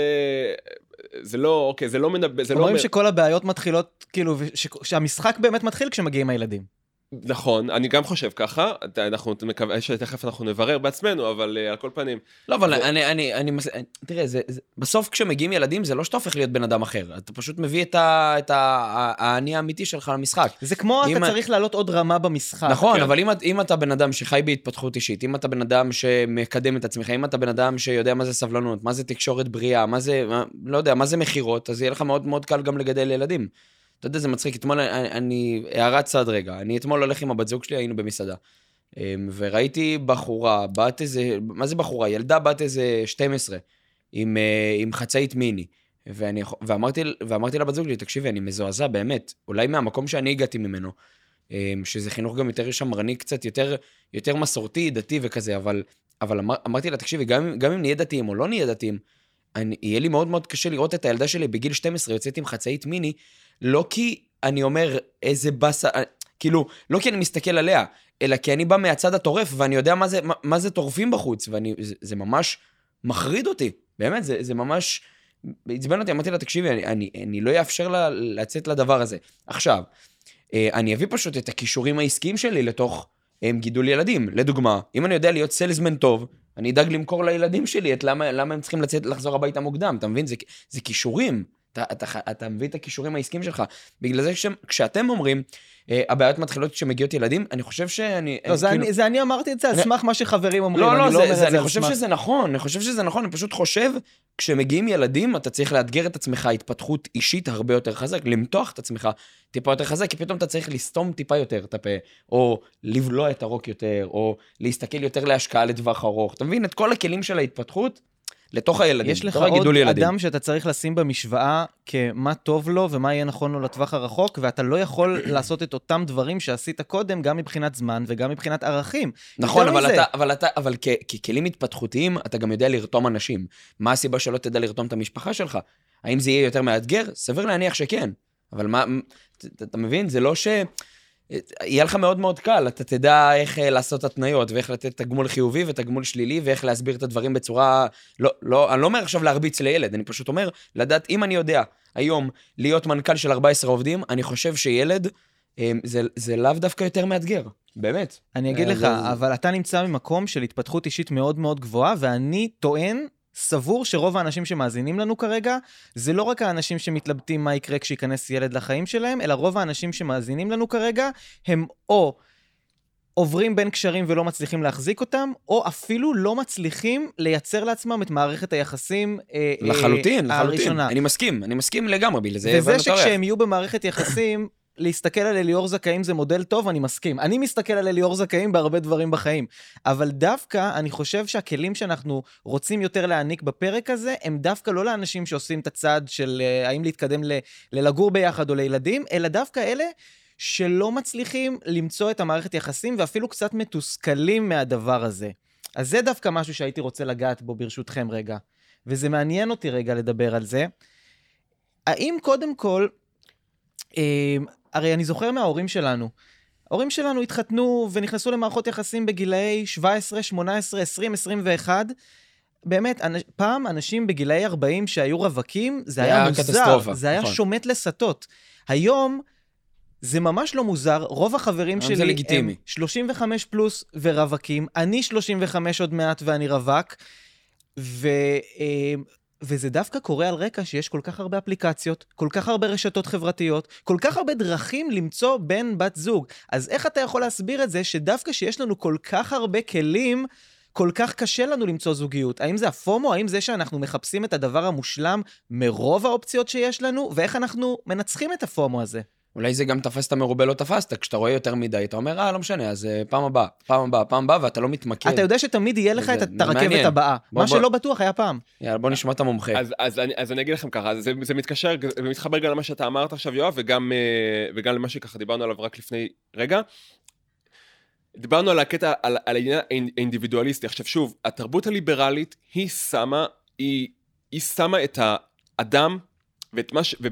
זה לא, אוקיי, זה לא מנבא, זה לא... אומרים שכל הבעיות מתחילות, כאילו, ש... שהמשחק באמת מתחיל כשמגיעים הילדים. נכון, אני גם חושב ככה, אנחנו מקווה שתכף אנחנו נברר בעצמנו, אבל uh, על כל פנים. לא, אבל ו... אני, אני, אני, אני, תראה, זה, זה, בסוף כשמגיעים ילדים זה לא שאתה הופך להיות בן אדם אחר, אתה פשוט מביא את, ה, את האני האמיתי שלך למשחק. זה כמו אתה צריך. לעלות עוד רמה במשחק. נכון, כן. אבל אם, אם אתה בן אדם שחי בהתפתחות אישית, אם אתה בן אדם שמקדם את עצמך, אם אתה בן אדם שיודע מה זה סבלנות, מה זה תקשורת בריאה, מה זה, לא יודע, מה זה מכירות, אז יהיה לך מאוד מאוד קל גם לגדל ילדים. אתה יודע, זה מצחיק, אתמול אני, אני הערת צד רגע, אני אתמול הולך עם הבת זוג שלי, היינו במסעדה. אמ, וראיתי בחורה, בת איזה, מה זה בחורה? ילדה בת איזה 12, עם, אה, עם חצאית מיני. ואני, ואמרתי, ואמרתי לבת זוג שלי, תקשיבי, אני מזועזע, באמת, אולי מהמקום שאני הגעתי ממנו, אמ, שזה חינוך גם יותר שמרני קצת, יותר, יותר מסורתי, דתי וכזה, אבל, אבל אמר, אמרתי לה, תקשיבי, גם, גם אם נהיה דתיים או לא נהיה דתיים, אני, יהיה לי מאוד מאוד קשה לראות את הילדה שלי בגיל 12 יוצאת עם חצאית מיני, לא כי אני אומר איזה באסה, אה, כאילו, לא כי אני מסתכל עליה, אלא כי אני בא מהצד הטורף, ואני יודע מה זה, מה, מה זה טורפים בחוץ, ואני, זה, זה ממש מחריד אותי, באמת, זה, זה ממש עצבן אותי, אמרתי לה, תקשיבי, אני, אני, אני לא אאפשר לה לצאת לדבר הזה. עכשיו, אה, אני אביא פשוט את הכישורים העסקיים שלי לתוך אה, גידול ילדים. לדוגמה, אם אני יודע להיות סיילסמן טוב, אני אדאג למכור לילדים שלי את למה, למה הם צריכים לצאת, לחזור הביתה מוקדם, אתה מבין? זה, זה כישורים. אתה, אתה, אתה מביא את הכישורים העסקיים שלך. בגלל זה כשאתם אומרים, אה, הבעיות מתחילות כשמגיעות ילדים, אני חושב שאני... לא, זה, כאילו... אני, זה אני אמרתי את זה על סמך מה שחברים אומרים, לא, לא, אני זה, לא אומר זה, את זה אני חושב שזה נכון, אני חושב שזה נכון, אני פשוט חושב, כשמגיעים ילדים, אתה צריך לאתגר את עצמך התפתחות אישית הרבה יותר חזק, למתוח את עצמך טיפה יותר חזק, כי פתאום אתה צריך לסתום טיפה יותר את הפה, או לבלוע את הרוק יותר, או להסתכל יותר להשקעה לטווח ארוך. אתה מבין? את כל הכלים של ההתפתחות, לתוך הילדים, יש לך עוד ילדים. אדם שאתה צריך לשים במשוואה כמה טוב לו ומה יהיה נכון לו לטווח הרחוק, ואתה לא יכול לעשות את אותם דברים שעשית קודם, גם מבחינת זמן וגם מבחינת ערכים. נכון, אבל אתה, אבל אתה, אבל ככלים התפתחותיים, אתה גם יודע לרתום אנשים. מה הסיבה שלא תדע לרתום את המשפחה שלך? האם זה יהיה יותר מאתגר? סביר להניח שכן. אבל מה, אתה מבין? זה לא ש... יהיה לך מאוד מאוד קל, אתה תדע איך אה, לעשות התניות, ואיך לתת תגמול חיובי ותגמול שלילי, ואיך להסביר את הדברים בצורה... לא, לא, אני לא אומר עכשיו להרביץ לילד, אני פשוט אומר, לדעת, אם אני יודע היום להיות מנכ"ל של 14 עובדים, אני חושב שילד, אה, זה, זה לאו דווקא יותר מאתגר, באמת. אני אגיד אה, לך, זה... אבל אתה נמצא ממקום של התפתחות אישית מאוד מאוד גבוהה, ואני טוען סבור שרוב האנשים שמאזינים לנו כרגע, זה לא רק האנשים שמתלבטים מה יקרה כשייכנס ילד לחיים שלהם, אלא רוב האנשים שמאזינים לנו כרגע, הם או עוברים בין קשרים ולא מצליחים להחזיק אותם, או אפילו לא מצליחים לייצר לעצמם את מערכת היחסים אה, לחלוטין, אה, לחלוטין. הראשונה. אני מסכים, אני מסכים לגמרי, בגלל זה וזה שכשהם יהיו במערכת יחסים, להסתכל על אליאור זכאים זה מודל טוב, אני מסכים. אני מסתכל על אליאור זכאים בהרבה דברים בחיים. אבל דווקא, אני חושב שהכלים שאנחנו רוצים יותר להעניק בפרק הזה, הם דווקא לא לאנשים שעושים את הצעד של uh, האם להתקדם ל- ללגור ביחד או לילדים, אלא דווקא אלה שלא מצליחים למצוא את המערכת יחסים ואפילו קצת מתוסכלים מהדבר הזה. אז זה דווקא משהו שהייתי רוצה לגעת בו ברשותכם רגע. וזה מעניין אותי רגע לדבר על זה. האם קודם כל, אה, הרי אני זוכר מההורים שלנו. ההורים שלנו התחתנו ונכנסו למערכות יחסים בגילאי 17, 18, 20, 21. באמת, אנ... פעם אנשים בגילאי 40 שהיו רווקים, זה היה, היה מוזר. קטסטרופה. זה היה נכון. שומט לסטות. היום, זה ממש לא מוזר, רוב החברים שלי הם 35 פלוס ורווקים. אני 35 עוד מעט ואני רווק. ו... וזה דווקא קורה על רקע שיש כל כך הרבה אפליקציות, כל כך הרבה רשתות חברתיות, כל כך הרבה דרכים למצוא בן בת זוג. אז איך אתה יכול להסביר את זה שדווקא שיש לנו כל כך הרבה כלים, כל כך קשה לנו למצוא זוגיות? האם זה הפומו? האם זה שאנחנו מחפשים את הדבר המושלם מרוב האופציות שיש לנו? ואיך אנחנו מנצחים את הפומו הזה? אולי זה גם תפסת מרובה לא תפסת, כשאתה רואה יותר מדי, אתה אומר, אה, לא משנה, אז אה, פעם הבאה, פעם הבאה, פעם הבאה, ואתה לא מתמקד. אתה יודע שתמיד יהיה לך זה- את זה הרכבת. הבאה. מה שלא בטוח היה פעם. יאללה, בוא נשמע את המומחה. אז, אני, אז אני אגיד לכם ככה, זה, זה מתקשר ומתחבר גם למה שאתה אמרת עכשיו, יואב, וגם, אה, וגם למה שככה דיברנו עליו רק לפני רגע. דיברנו על הקטע, על, על העניין האינדיבידואליסטי. עכשיו שוב, התרבות הליברלית היא שמה, היא, היא שמה את האדם, ואת מה ש... ו,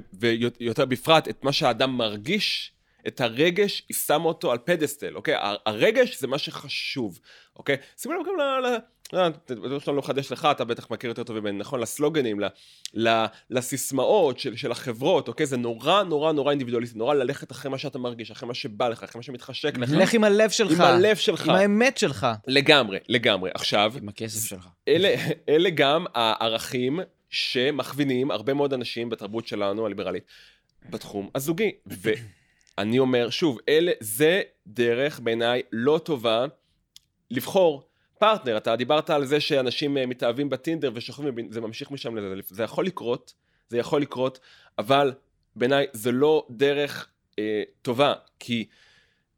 ויותר בפרט, את מה שהאדם מרגיש, את הרגש, היא שמה אותו על פדסטל, אוקיי? הר- הרגש זה מה שחשוב, אוקיי? שימו לב גם ל... ל... בטוח שאני לא מחדש לך, אתה בטח מכיר יותר טוב ממני, נכון? לסלוגנים, לסיסמאות של, של החברות, אוקיי? זה נורא נורא נורא אינדיבידואליסטי, נורא ללכת אחרי מה שאתה מרגיש, אחרי מה שבא לך, אחרי מה שמתחשק לך. לך עם הלב שלך. עם הלב שלך. עם האמת שלך. לגמרי, לגמרי. עכשיו, עם הכסף שלך. אלה, אלה גם הערכים שמכווינים הרבה מאוד אנשים בתרבות שלנו, הליברלית, בתחום הזוגי. ואני אומר, שוב, אלה, זה דרך בעיניי לא טובה לבחור פרטנר. אתה דיברת על זה שאנשים אה, מתאהבים בטינדר ושוכבים, זה ממשיך משם לזה. זה יכול לקרות, זה יכול לקרות, אבל בעיניי זה לא דרך אה, טובה, כי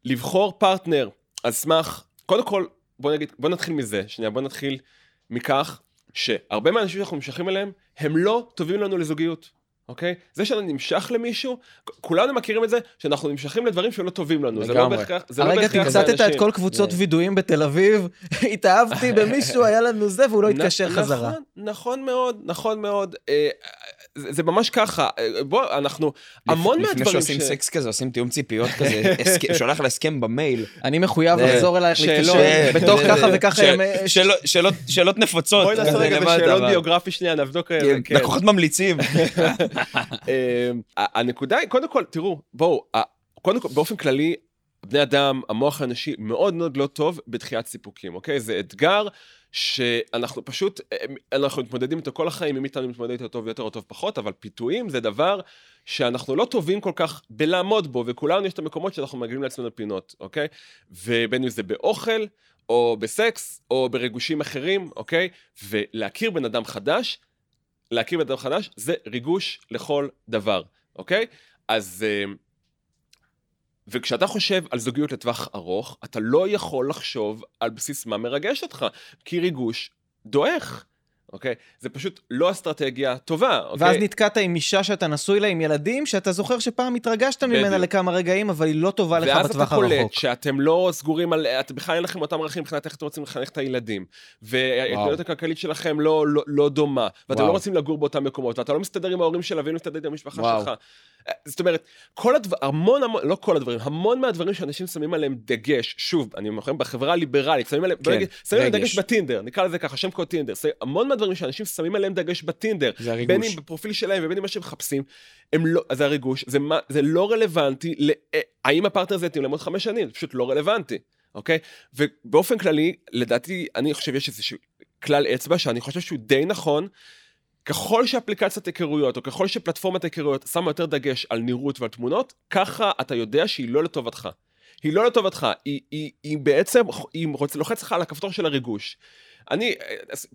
לבחור פרטנר על סמך, קודם כל, בוא נגיד, בוא נתחיל מזה, שנייה, בוא נתחיל מכך שהרבה מהאנשים שאנחנו נמשכים אליהם, הם לא טובים לנו לזוגיות, אוקיי? זה שאני נמשך למישהו, כולנו מכירים את זה, שאנחנו נמשכים לדברים שלא טובים לנו. זה לא. בהכרח, זה לא הרגע תמצתת את. כל קבוצות וידואים בתל אביב, התאהבתי במישהו, היה לנו זה, והוא לא התקשר חזרה. נכון, נכון מאוד, נכון מאוד. אה, זה, זה ממש ככה. אה, בוא, אנחנו, המון לפני מהדברים שעושים סקס כזה, עושים תיאום ציפיות כזה, שולח לה הסכם במייל. אני מחויב לחזור אלייך שאלות- להתקשר בתוך ככה וככה ש- ימי... שאלות- שאלות- שאלות נפוצות. בואי נעשה רגע אבל- ביוגרפי שנייה, נבדוק. אה, כן, כן. לקוחות ממליצים. הנקודה היא, קודם כל, תראו, בואו, קודם כל, באופן כללי, בני אדם, המוח האנושי מאוד מאוד לא טוב בדחיית סיפוקים, אוקיי? זה אתגר שאנחנו פשוט, אנחנו מתמודדים איתו כל החיים, מי מאיתנו מתמודד איתו טוב יותר או טוב פחות, אבל פיתויים זה דבר שאנחנו לא טובים כל כך בלעמוד בו, וכולנו יש את המקומות שאנחנו מגיעים לעצמנו פינות, אוקיי? ובין אם זה באוכל, או בסקס, או בריגושים אחרים, אוקיי? ולהכיר בן אדם חדש, להכיר בן אדם חדש זה ריגוש לכל דבר, אוקיי? אז... וכשאתה חושב על זוגיות לטווח ארוך, אתה לא יכול לחשוב על בסיס מה מרגש אותך, כי ריגוש דועך, אוקיי? זה פשוט לא אסטרטגיה טובה, אוקיי? ואז נתקעת עם אישה שאתה נשוי לה עם ילדים, שאתה זוכר שפעם התרגשת ממנה בדיוק. לכמה רגעים, אבל היא לא טובה לך ואז בטווח אתה קולט הרחוק. שאתם לא סגורים על, אתם בכלל אין לכם אותם ערכים מבחינת איך אתם רוצים לחנך את הילדים. וההתנהלות הכלכלית שלכם לא, לא, לא דומה, ואתם וואו. לא רוצים לגור באותם מקומות, ואתה לא מסתדר עם ההורים שלה ואין מסתדר עם המשפחה וואו. שלך. זאת אומרת, כל הדברים, המון המון, לא כל הדברים, המון מהדברים שאנשים שמים עליהם דגש, שוב, אני אומר לכם, בחברה הליברלית, שמים עליהם, בוא כן, נגיד, שמים עליהם. דגש בטינדר, נקרא לזה ככה, שם קוד טינדר, שמים- המון מהדברים שאנשים שמים עליהם דגש בטינדר. בין אם בפרופיל שלהם ובין אם מה שהם מחפשים, הם לא, זה הריגוש, זה, מה, זה לא רלוונטי, ל, אה, האם הפרטנר הזה יתאים להם עוד חמש שנים, זה פשוט לא רלוונטי, אוקיי? ובאופן כללי, לדעתי, אני חושב יש איזשהו כלל אצבע שאני חושב שהוא די נכון, ככל שאפליקציית היכרויות, או ככל שפלטפורמת היכרויות שמה יותר דגש על נראות ועל תמונות, ככה אתה יודע שהיא לא לטובתך. היא לא לטובתך, היא, היא, היא בעצם, היא לוחצת לך על הכפתור של הריגוש. אני,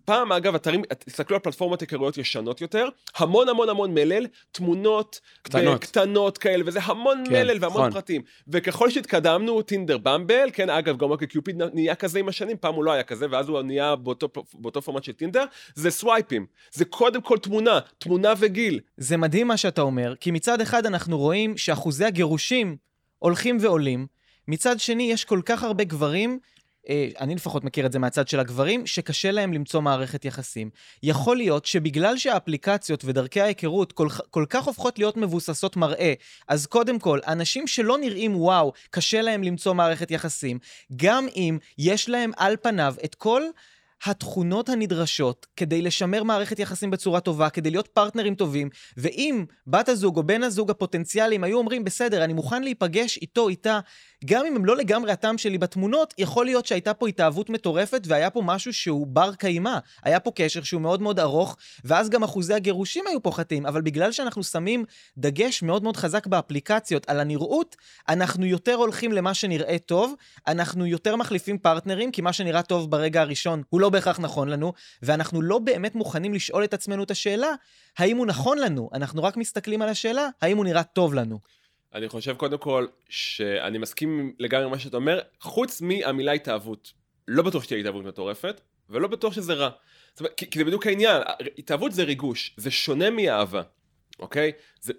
פעם אגב, אתרים, תסתכלו על פלטפורמות היכרויות ישנות יותר, המון המון המון מלל, תמונות, קטנות. קטנות כאלה, וזה המון כן, מלל והמון נכון. פרטים. וככל שהתקדמנו, טינדר במבל, כן, אגב, גם אוקיי קיופיד נהיה כזה עם השנים, פעם הוא לא היה כזה, ואז הוא נהיה באותו, באותו פורמט של טינדר, זה סווייפים. זה קודם כל תמונה, תמונה וגיל. זה מדהים מה שאתה אומר, כי מצד אחד אנחנו רואים שאחוזי הגירושים הולכים ועולים, מצד שני יש כל כך הרבה גברים, אה, אני לפחות מכיר את זה מהצד של הגברים, שקשה להם למצוא מערכת יחסים. יכול להיות שבגלל שהאפליקציות ודרכי ההיכרות כל, כל כך הופכות להיות מבוססות מראה, אז קודם כל, אנשים שלא נראים וואו, קשה להם למצוא מערכת יחסים, גם אם יש להם על פניו את כל... התכונות הנדרשות כדי לשמר מערכת יחסים בצורה טובה, כדי להיות פרטנרים טובים, ואם בת הזוג או בן הזוג הפוטנציאליים היו אומרים, בסדר, אני מוכן להיפגש איתו, איתה, גם אם הם לא לגמרי הטעם שלי בתמונות, יכול להיות שהייתה פה התאהבות מטורפת והיה פה משהו שהוא בר קיימא. היה פה קשר שהוא מאוד מאוד ארוך, ואז גם אחוזי הגירושים היו פוחתים, אבל בגלל שאנחנו שמים דגש מאוד מאוד חזק באפליקציות על הנראות, אנחנו יותר הולכים למה שנראה טוב, אנחנו יותר מחליפים פרטנרים, כי מה שנראה טוב ברגע הראשון הוא לא בהכרח נכון לנו, ואנחנו לא באמת מוכנים לשאול את עצמנו את השאלה, האם הוא נכון לנו? אנחנו רק מסתכלים על השאלה, האם הוא נראה טוב לנו. אני חושב קודם כל שאני מסכים לגמרי עם מה שאתה אומר, חוץ מהמילה התאהבות. לא בטוח שתהיה התאהבות מטורפת, ולא בטוח שזה רע. זאת אומרת, כי, כי זה בדיוק העניין, התאהבות זה ריגוש, זה שונה מאהבה, אוקיי? זה,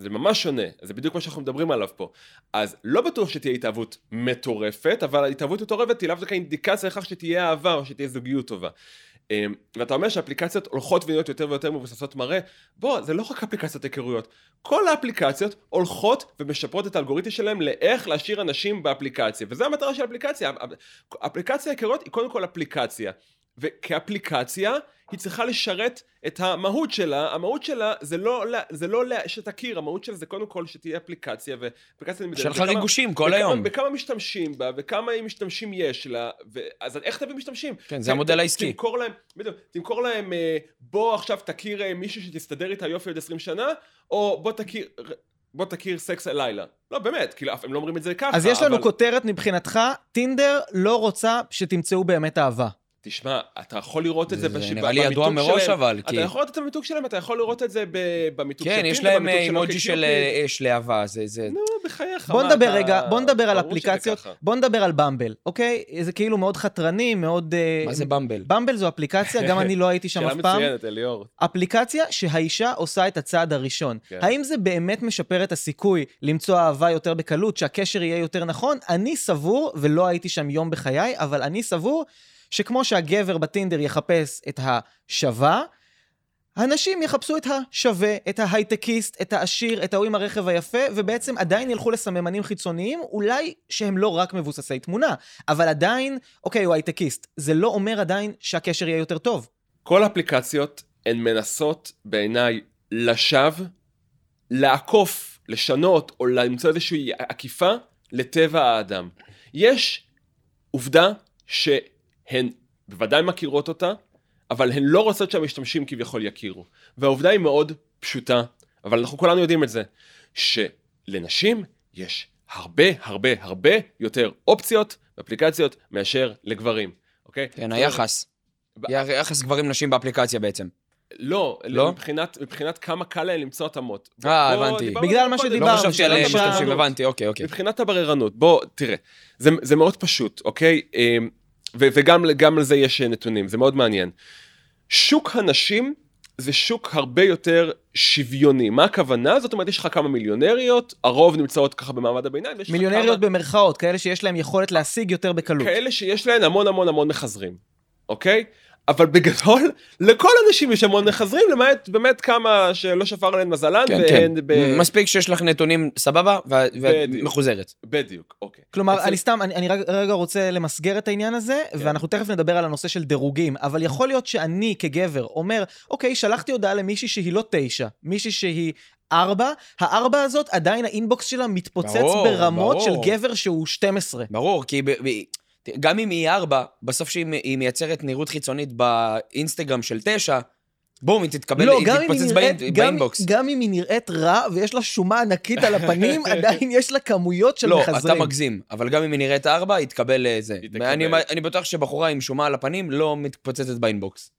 זה ממש שונה, זה בדיוק מה שאנחנו מדברים עליו פה. אז לא בטוח שתהיה התאהבות מטורפת, אבל התאהבות מטורפת היא לאו דווקא אינדיקציה לכך שתהיה אהבה או שתהיה זוגיות טובה. אמ, ואתה אומר שאפליקציות הולכות ונהיות יותר ויותר מבוססות מראה, בוא, זה לא רק אפליקציות היכרויות. כל האפליקציות הולכות ומשפרות את האלגוריתם שלהם לאיך להשאיר אנשים באפליקציה, וזו המטרה של אפליקציה. אפליקציה היכרויות היא קודם כל אפליקציה. וכאפליקציה, היא צריכה לשרת את המהות שלה, המהות שלה זה לא, זה לא שתכיר, המהות שלה זה קודם כל שתהיה אפליקציה, ואפליקציה. שיהיה לך ריגושים כל בכמה, היום. בכמה משתמשים בה, וכמה משתמשים יש לה, ו... אז איך תביא משתמשים? כן, זה המודל העסקי. תמכור להם, בדיוק, תמכור להם, אה, בוא עכשיו תכיר אה, מישהו שתסתדר איתה יופי עוד 20 שנה, או בוא תכיר... בוא תכיר סקס הלילה. לא, באמת, כאילו, הם לא אומרים את זה ככה, אז יש לנו אבל... כותרת מבחינתך, טינדר לא רוצה שתמצאו באמת אהבה. תשמע, אתה יכול לראות את זה, זה בש... נראה לי ידוע מראש שלהם. אבל, אתה. יכול לראות את המיתוג שלהם, אתה יכול לראות את זה ב... במיתוג כן, יש להם במיתוג אימוג'י של קיופיד. אה, אש להבה, זה... זה... נו, בחייך, בוא נדבר אתה- רגע, בוא נדבר על אפליקציות. בוא נדבר על במבל, אוקיי? זה כאילו מאוד חתרני, מאוד... אה, מה זה במבל? במבל זו אפליקציה, גם אני לא הייתי שם שאלה אף פעם. מצוינת, אליאור. אפליקציה שהאישה עושה את הצעד הראשון. כן. האם זה באמת משפר את הסיכוי למצוא אהבה יותר בקלות, שהקשר יהיה יותר נכון? אני סבור, ולא הייתי שם יום בחיי, אבל אני סבור שכמו שהגבר בטינדר יחפש את השווה, הנשים יחפשו את השווה, את ההייטקיסט, את העשיר, את ההוא עם הרכב היפה, ובעצם עדיין ילכו לסממנים חיצוניים, אולי שהם לא רק מבוססי תמונה, אבל עדיין, אוקיי, הוא הייטקיסט. זה לא אומר עדיין שהקשר יהיה יותר טוב. כל האפליקציות הן מנסות בעיניי לשווא, לעקוף, לשנות או למצוא איזושהי עקיפה לטבע האדם. יש עובדה שהן בוודאי מכירות אותה, אבל הן לא רוצות שהמשתמשים כביכול יכירו. והעובדה היא מאוד פשוטה, אבל אנחנו כולנו יודעים את זה, שלנשים יש הרבה הרבה הרבה יותר אופציות ואפליקציות מאשר לגברים, אוקיי? כן, היחס. יחס גברים-נשים באפליקציה בעצם. לא, לא? לא? מבחינת, מבחינת כמה קל להם למצוא התאמות. אה, הבנתי. בגלל על מה. שדיברנו, לא חשבתי על שאלה משתמשים. הבנתי, אוקיי, אוקיי. מבחינת הבררנות, בוא, תראה, זה, זה מאוד פשוט, אוקיי? ו, וגם גם על זה יש נתונים, זה מאוד מעניין. שוק הנשים זה שוק הרבה יותר שוויוני. מה הכוונה? זאת אומרת, יש לך כמה מיליונריות, הרוב נמצאות ככה במעמד הביניים, מיליונריות כמה במרכאות, כאלה שיש להם יכולת להשיג יותר בקלות. כאלה שיש להן המון המון המון מחזרים, אוקיי? אבל בגדול, לכל הנשים יש המון מחזרים, למעט באמת כמה שלא שפר עליהן מזלן, כן, כן. ב... מספיק שיש לך נתונים סבבה, ואת בדיוק. מחוזרת. בדיוק, אוקיי. כלומר, אצל- אני סתם, אני, אני רק- רגע רוצה למסגר את העניין הזה, כן. ואנחנו תכף נדבר על הנושא של דירוגים, אבל יכול להיות שאני כגבר אומר, אוקיי, שלחתי הודעה למישהי שהיא לא תשע, מישהי שהיא ארבע, הארבע הזאת עדיין האינבוקס שלה מתפוצץ ברור, ברמות ברור. של גבר שהוא 12. ברור, כי ב- ב- גם אם היא ארבע, בסוף שהיא היא מייצרת נראות חיצונית באינסטגרם של תשע, בום, היא תתקבל, לא, היא תתפוצץ ב in- גם, ב inbox. גם אם היא נראית רע ויש לה שומה ענקית על הפנים, עדיין יש לה כמויות של לא, מחזרים. אתה מגזים, אבל גם אם היא נראית ארבע, היא תקבל אה, זה. היא תקבל. אני, אני בטוח שבחורה עם שומה על הפנים לא מתפוצצת ב inbox.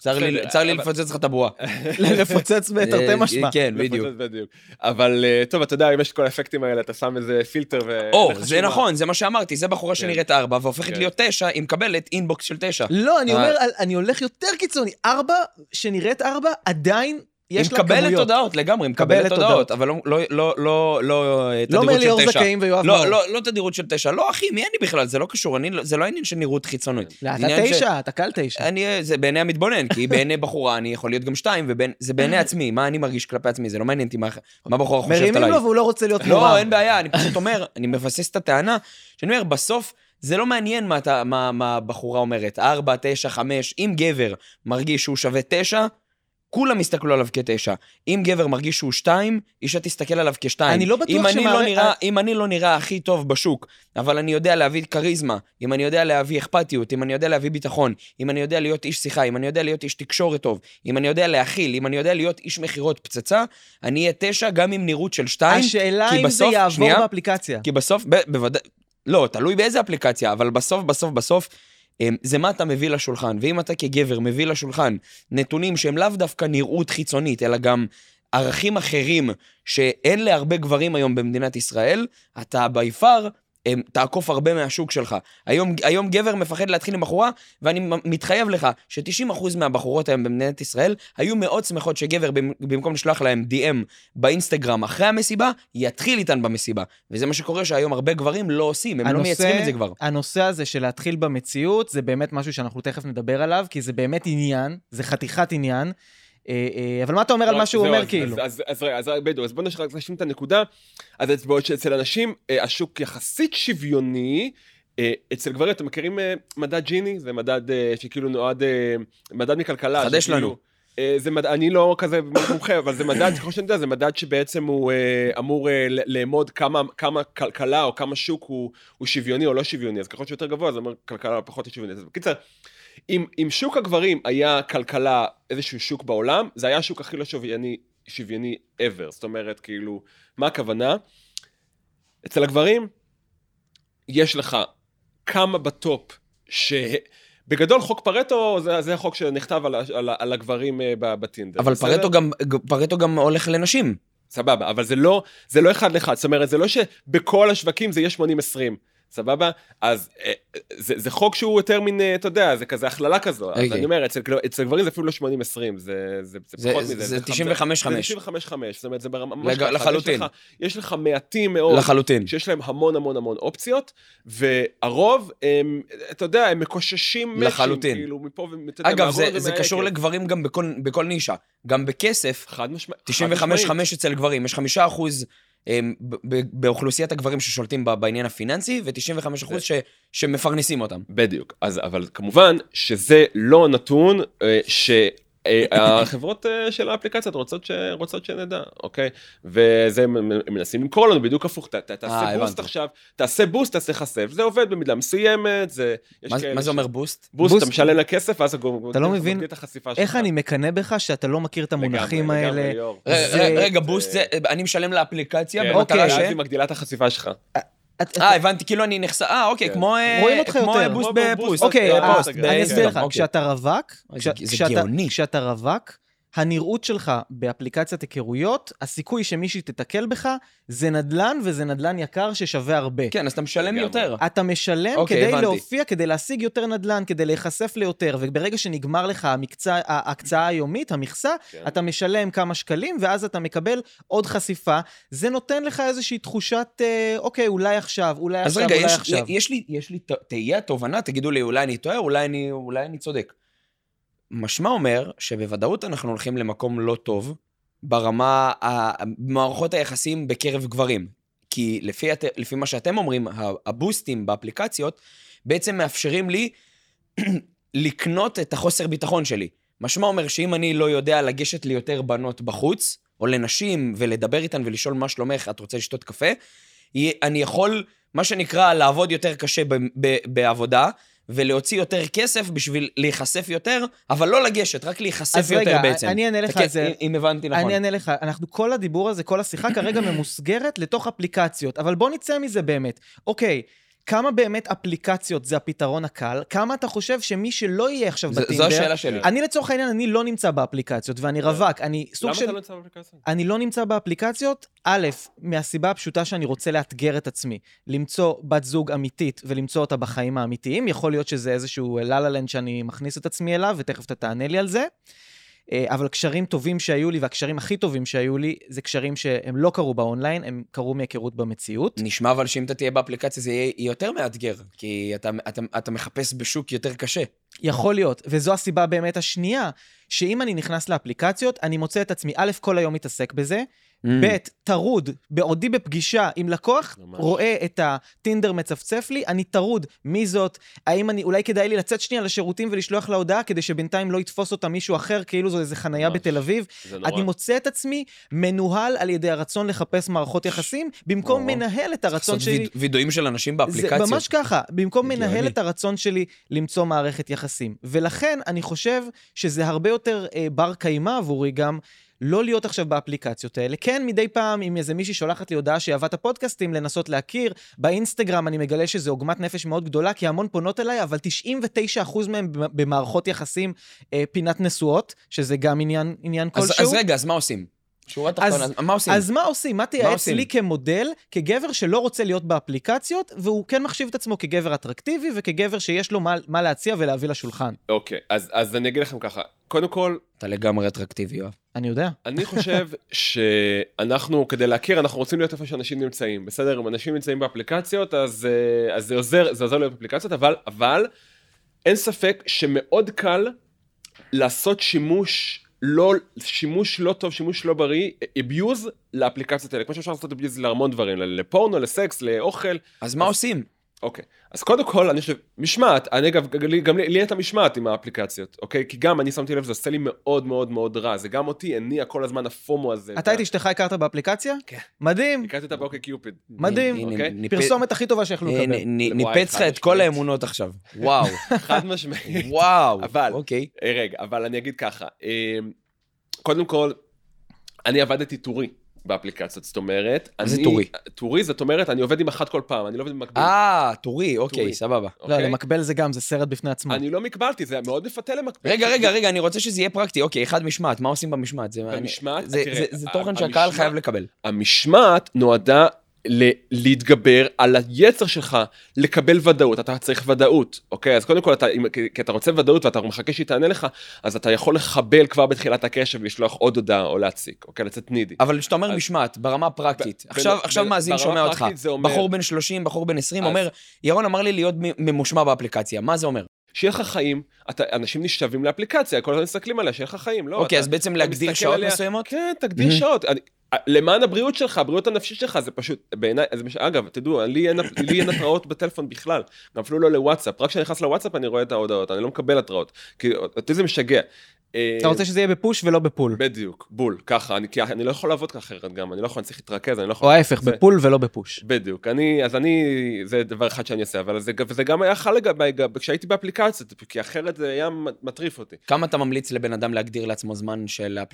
צר לי, בסדר, צר לי אבל- לפוצץ לך את הבועה. לפוצץ בתרתי אה, משמע. כן, בדיוק. בדיוק. אבל אה, טוב, אתה יודע, אם יש את כל האפקטים האלה, אתה שם איזה פילטר ו... או, זה. נכון, זה מה שאמרתי, זה בחורה כן. שנראית ארבע והופכת כן. להיות תשע, היא מקבלת inbox של תשע. לא, אני אה. אומר, אני הולך יותר קיצוני. ארבע, שנראית ארבע, עדיין יש לה כמויות. מקבלת הודעות לגמרי, היא מקבלת הודעות. אבל לא- לא- לא- לא לא, אה, לא תדירות של תשע. זכאים ויואב מאור. לא, לא, לא תדירות של תשע. לא, אחי, מי אני בכלל? זה לא קשור, אני לא- זה לא עניין של נראות חיצונית. לא, אתה עניין ש- תשע, אתה קל תשע. אני, זה בעיני המתבונן, כי בעיני בחורה אני יכול להיות גם שתיים, וזה בעיני עצמי, מה אני מרגיש כלפי עצמי, זה לא מעניין אותי מה מה בחורה חושבת מרימים עליי. לו והוא לא רוצה להיות מורם. לא, אין בעיה, אני פשוט אומר, אני מבסס את הטענה, שאני אומר, בסוף, זה לא מעניין מה, אתה- מה, מה הבחורה אומרת, ארבע, תשע, חמש, אם גבר מרגיש שהוא שווה תשע, כולם יסתכלו עליו כתשע. אם גבר מרגיש שהוא שתיים, אישה תסתכל עליו כשתיים. אני לא בטוח אם אני שמערכת- לא נראה, אם אני לא נראה הכי טוב בשוק, אבל אני יודע להביא כריזמה, אם אני יודע להביא אכפתיות, אם אני יודע להביא ביטחון, אם אני יודע להיות איש שיחה, אם אני יודע להיות איש תקשורת טוב, אם אני יודע להכיל, אם אני יודע להיות איש מכירות פצצה, אני אהיה תשע גם עם נראות של שתיים. השאלה אם זה בסוף- יעבור שנייה. באפליקציה. כי בסוף, בוודאי, לא, תלוי באיזה אפליקציה, אבל בסוף, בסוף, בסוף, זה מה אתה מביא לשולחן. ואם אתה כגבר מביא לשולחן נתונים שהם לאו דווקא נראות חיצונית, אלא גם ערכים אחרים שאין להרבה גברים היום במדינת ישראל, אתה בי פאר תעקוף הרבה מהשוק שלך. היום, היום גבר מפחד להתחיל עם בחורה, ואני מתחייב לך ש-90% מהבחורות היום במדינת ישראל היו מאוד שמחות שגבר, במ- במקום לשלוח להם DM באינסטגרם אחרי המסיבה, יתחיל איתן במסיבה. וזה מה שקורה שהיום הרבה גברים לא עושים, הם לא הנושא- מייצרים את זה כבר. הנושא הזה של להתחיל במציאות, זה באמת משהו שאנחנו תכף נדבר עליו, כי זה באמת עניין, זה חתיכת עניין. אה, אה, אבל מה אתה אומר על לא, מה שהוא אומר, אז- כאילו? אז- רגע, אז בדיוק, אז בוא נשלים את הנקודה. אז בעוד שאצל אנשים אה, השוק יחסית שוויוני, אצל גברים, אתם מכירים מדד ג'יני? זה מדד שכאילו נועד, מדד מכלכלה. חדש לנו. זה מדד, אני לא כזה מומחה, אבל זה מדד, ככל שאני יודע, זה מדד שבעצם הוא אמור לאמוד כמה, כמה כלכלה או כמה שוק הוא, הוא שוויוני או לא שוויוני. אז ככל שיותר גבוה, זה אומר כלכלה פחות שוויונית. אז בקיצר, אם, אם שוק הגברים היה כלכלה, איזשהו שוק בעולם, זה היה השוק הכי לא שוויוני, שוויוני ever. זאת אומרת, כאילו, מה הכוונה? אצל הגברים, יש לך כמה בטופ ש... בגדול, חוק פרטו זה, זה החוק שנכתב על, על, על הגברים אה, בטינדר. אבל בסדר? פרטו גם, פרטו גם הולך לנשים. סבבה, אבל זה לא, זה לא אחד לאחד. זאת אומרת, זה לא שבכל השווקים זה יהיה 80-20. סבבה? אז אה, זה, זה חוק שהוא יותר מין, אה, אתה יודע, זה כזה הכללה כזו. אז אוקיי. אני אומר, אצל, אצל גברים זה אפילו לא 80-20, זה, זה, זה זה- פחות זה- מזה. זה חמ- 95-5. זה 95-5, זאת אומרת, זה ברמה ממש לג- ככה. לחלוטין. יש לך, יש לך מעטים מאוד. לחלוטין. שיש להם המון המון המון אופציות, והרוב, הם, אתה יודע, הם מקוששים לחלוטין. כאילו, מפה ואתה יודע, אגב, זה, זה קשור. לגברים גם בכל, בכל נישה. גם בכסף, חד משמעית. חד משמעית. 95-5 אצל גברים. יש 5 אחוז באוכלוסיית הגברים ששולטים בעניין הפיננסי, ו-95 אחוז ש- שמפרנסים אותם. בדיוק. אז, אבל כמובן שזה לא נתון אה, שהחברות אה, של האפליקציות רוצות, ש... רוצות שנדע, אוקיי? וזה הם מנסים למכור לנו בדיוק הפוך. ת, ת, תעשה אה, boost הבנתי. עכשיו, תעשה boost, תעשה חשף. זה עובד במידה מסוימת, זה... מה, כאלה מה ש- זה אומר boost? boost, boost- אתה משלם לה כסף, ואז אתה לא מבין את החשיפה שלך. איך אני מקנא בך שאתה לא מכיר את המונחים לגמרי, האלה. לגמרי, זה- רגע, boost זה, אני משלם לאפליקציה כן, במטרה אוקיי. ש... ואז היא מגדילה את החשיפה שלך. אה, הבנתי, כאילו אני נחשף... אה, אוקיי, כן. כמו... אה, רואים אותך כמו יותר. boost כמו בפוסט. boost. אוקיי, אה, אה, אני אסביר לך, אוקיי. כשאתה רווק, זה- גאוני. כשאתה רווק, הנראות שלך באפליקציית היכרויות, הסיכוי שמישהי תתקל בך, זה נדלן וזה נדלן יקר ששווה הרבה. כן, אז אתה משלם לגמרי. יותר. אתה משלם אוקיי, כדי הבנתי. להופיע, כדי להשיג יותר נדלן, כדי להיחשף ליותר, וברגע שנגמר לך המקצע, ההקצאה היומית, המכסה, כן. אתה משלם כמה שקלים, ואז אתה מקבל עוד חשיפה. זה נותן לך איזושהי תחושת, אה, אוקיי, אולי עכשיו, אולי אז עכשיו, רגע, אולי יש, עכשיו. יש לי, יש לי תהייה, תובנה, תגידו לי, אולי אני טועה, אולי אני, אולי אני צודק. משמע אומר שבוודאות אנחנו הולכים למקום לא טוב ברמה, במערכות היחסים בקרב גברים. כי לפי, לפי מה שאתם אומרים, הבוסטים באפליקציות בעצם מאפשרים לי לקנות את החוסר ביטחון שלי. משמע אומר שאם אני לא יודע לגשת ליותר בנות בחוץ, או לנשים, ולדבר איתן ולשאול מה שלומך, את רוצה לשתות קפה, אני יכול, מה שנקרא, לעבוד יותר קשה ב- ב- בעבודה, ולהוציא יותר כסף בשביל להיחשף יותר, אבל לא לגשת, רק להיחשף אז יותר רגע, בעצם. אני אענה לך על זה. אם- אם הבנתי נכון. אני אענה לך, אנחנו, כל הדיבור הזה, כל השיחה כרגע ממוסגרת לתוך אפליקציות, אבל בוא נצא מזה באמת. אוקיי, כמה באמת אפליקציות זה הפתרון הקל? כמה אתה חושב שמי שלא יהיה עכשיו בטינדר... זו השאלה שלי. אני לצורך העניין, אני לא נמצא באפליקציות, ואני רווק, אני סוג למה של... אתה לא נמצא באפליקציה? אני לא נמצא באפליקציות, א', מהסיבה הפשוטה שאני רוצה לאתגר את עצמי. למצוא בת זוג אמיתית ולמצוא אותה בחיים האמיתיים. יכול להיות שזה איזשהו לה-לה-לנד שאני מכניס את עצמי אליו, ותכף אתה תענה לי על זה. אה, אבל קשרים טובים שהיו לי, והקשרים הכי טובים שהיו לי, זה קשרים שהם לא קרו באונליין, הם קרו מהיכרות במציאות. נשמע אבל שאם אתה תהיה באפליקציה זה יהיה יותר מאתגר, כי אתה, אתה, אתה מחפש בשוק יותר קשה. יכול להיות, וזו הסיבה באמת השנייה, שאם אני נכנס לאפליקציות, אני מוצא את עצמי, א', כל היום מתעסק בזה. ב', טרוד, בעודי בפגישה עם לקוח, ממש. רואה את הטינדר מצפצף לי, אני טרוד. מי זאת? האם אני, אולי כדאי לי לצאת שנייה לשירותים ולשלוח לה הודעה, כדי שבינתיים לא יתפוס אותה מישהו אחר, כאילו זו איזה חנייה ממש. בתל אביב? זה נורא. אני מוצא את עצמי מנוהל על ידי הרצון לחפש מערכות יחסים, במקום נורא. מנהל את הרצון לעשות שלי... ויד- וידועים של אנשים זה באפליקציות. ממש ככה, במקום. מנהל את הרצון שלי למצוא מערכת יחסים. ולכן אני חושב שזה הרבה יותר אה, בר קיימא עבורי גם. לא להיות עכשיו באפליקציות האלה. כן, מדי פעם, אם איזה מישהי שולחת לי הודעה שהיא אהבה את הפודקאסטים, לנסות להכיר. באינסטגרם אני מגלה שזו עוגמת נפש מאוד גדולה, כי המון פונות אליי, אבל 99% מהם במערכות יחסים אה, פינת נשואות, שזה גם עניין, עניין אז, כלשהו. אז רגע, אז מה עושים? שורה תחתונה, אז מה עושים? אז מה עושים? מה תייעץ? לי כמודל, כגבר שלא רוצה להיות באפליקציות, והוא כן מחשיב את עצמו כגבר אטרקטיבי וכגבר שיש לו מה, מה להציע ולהביא לשולחן. אוקיי, אז, אז אני אגיד לכם ככה. קודם כל, אתה לגמרי אטרקטיבי, יואב. אני יודע. אני חושב שאנחנו, כדי להכיר, אנחנו רוצים להיות איפה שאנשים נמצאים. בסדר, אם אנשים נמצאים באפליקציות, אז, אה, אז זה עוזר, זה עוזר להיות באפליקציות, אבל, אבל אין ספק שמאוד קל לעשות שימוש לא, שימוש לא טוב, שימוש לא בריא, abuse לאפליקציות האלה. כמו שאפשר לעשות abuse להמון דברים, לפורנו, לסקס, לאוכל. אז מה עושים? אוקיי. אז קודם כל, אני חושב, משמעת, אני אגב, גם, גם לי לי את המשמעת עם האפליקציות, אוקיי? כי גם אני שמתי לב, זה עושה לי מאוד מאוד מאוד רע. זה גם אותי הניע כל הזמן הפומו הזה. אתה את אשתך הכרת באפליקציה? כן. מדהים, הכרתי אותה באוקיי קיופיד. מדהים. אוקיי. פרסומת הכי טובה שיכלו לקבל. ניפץ לך את כל. האמונות עכשיו. וואו, חד משמעית. וואו. אבל- אוקיי. אה, רגע, אבל אני אגיד ככה. אה, קודם כל, אני עבדתי טורי באפליקציות, זאת אומרת... זה אני- טורי? טורי, זאת אומרת, אני עובד עם אחת כל פעם, אני לא עובד במקביל. אה, טורי, אוקיי, טורי. סבבה. לא, אוקיי? למקבל זה גם, זה סרט בפני עצמו. אני לא מקבלתי, זה מאוד מפתה למקבל. רגע, רגע, רגע, אני רוצה שזה יהיה פרקטי. אוקיי, אחד משמעת, מה עושים במשמעת? זה- במשמעת, זה- תראה, זה- זה ה- תוכן שהקהל חייב לקבל. המשמעת נועדה להתגבר על היצר שלך לקבל ודאות, אתה צריך ודאות, אוקיי? אז קודם כל, אתה, אם, כי אתה רוצה ודאות ואתה מחכה שהיא תענה לך, אז אתה יכול לחבל כבר בתחילת הקשר ולשלוח עוד הודעה או להציק, אוקיי? לצאת נידי. אבל כשאתה אומר אז- משמעת, ברמה הפרקטית, ב- עכשיו ב- עכשיו ב- מאזין שומע אותך, אומר- בחור בן 30, בחור בן 20, אז- אומר, ירון אמר לי להיות ממושמע באפליקציה, מה זה אומר? שיהיה לך חיים, אתה, אנשים נשאבים לאפליקציה, כל הזמן מסתכלים עליה, שיהיה לך חיים, לא? אוקיי, אתה- אז בעצם להגדיר שעות עליה- מסוימות? כן, תגדיר Mhm. שעות. אני, למען הבריאות שלך, הבריאות הנפשית שלך, זה פשוט, בעיניי, זה מש... אגב, תדעו, לי אין, לי אין התראות בטלפון בכלל, גם אפילו לא לוואטסאפ, רק כשאני נכנס לוואטסאפ אני רואה את ההודעות, אני לא מקבל התראות, כי אותי זה משגע. אתה רוצה שזה יהיה בפוש ולא בפול. בדיוק, בול, ככה, אני, כי אני לא יכול לעבוד ככה אחרת גם, אני לא יכול, אני צריך להתרכז, אני לא יכול... או ההפך, זה- בפול ולא בפוש. בדיוק, אני, אז אני, זה דבר אחד שאני אעשה, אבל זה, וזה גם היה חל לגביי, גם כשהייתי באפליקציות, כי אחרת זה היה מטריף אותי. כמה אתה ממליץ לבן אדם להגדיר לעצמו זמן של אה,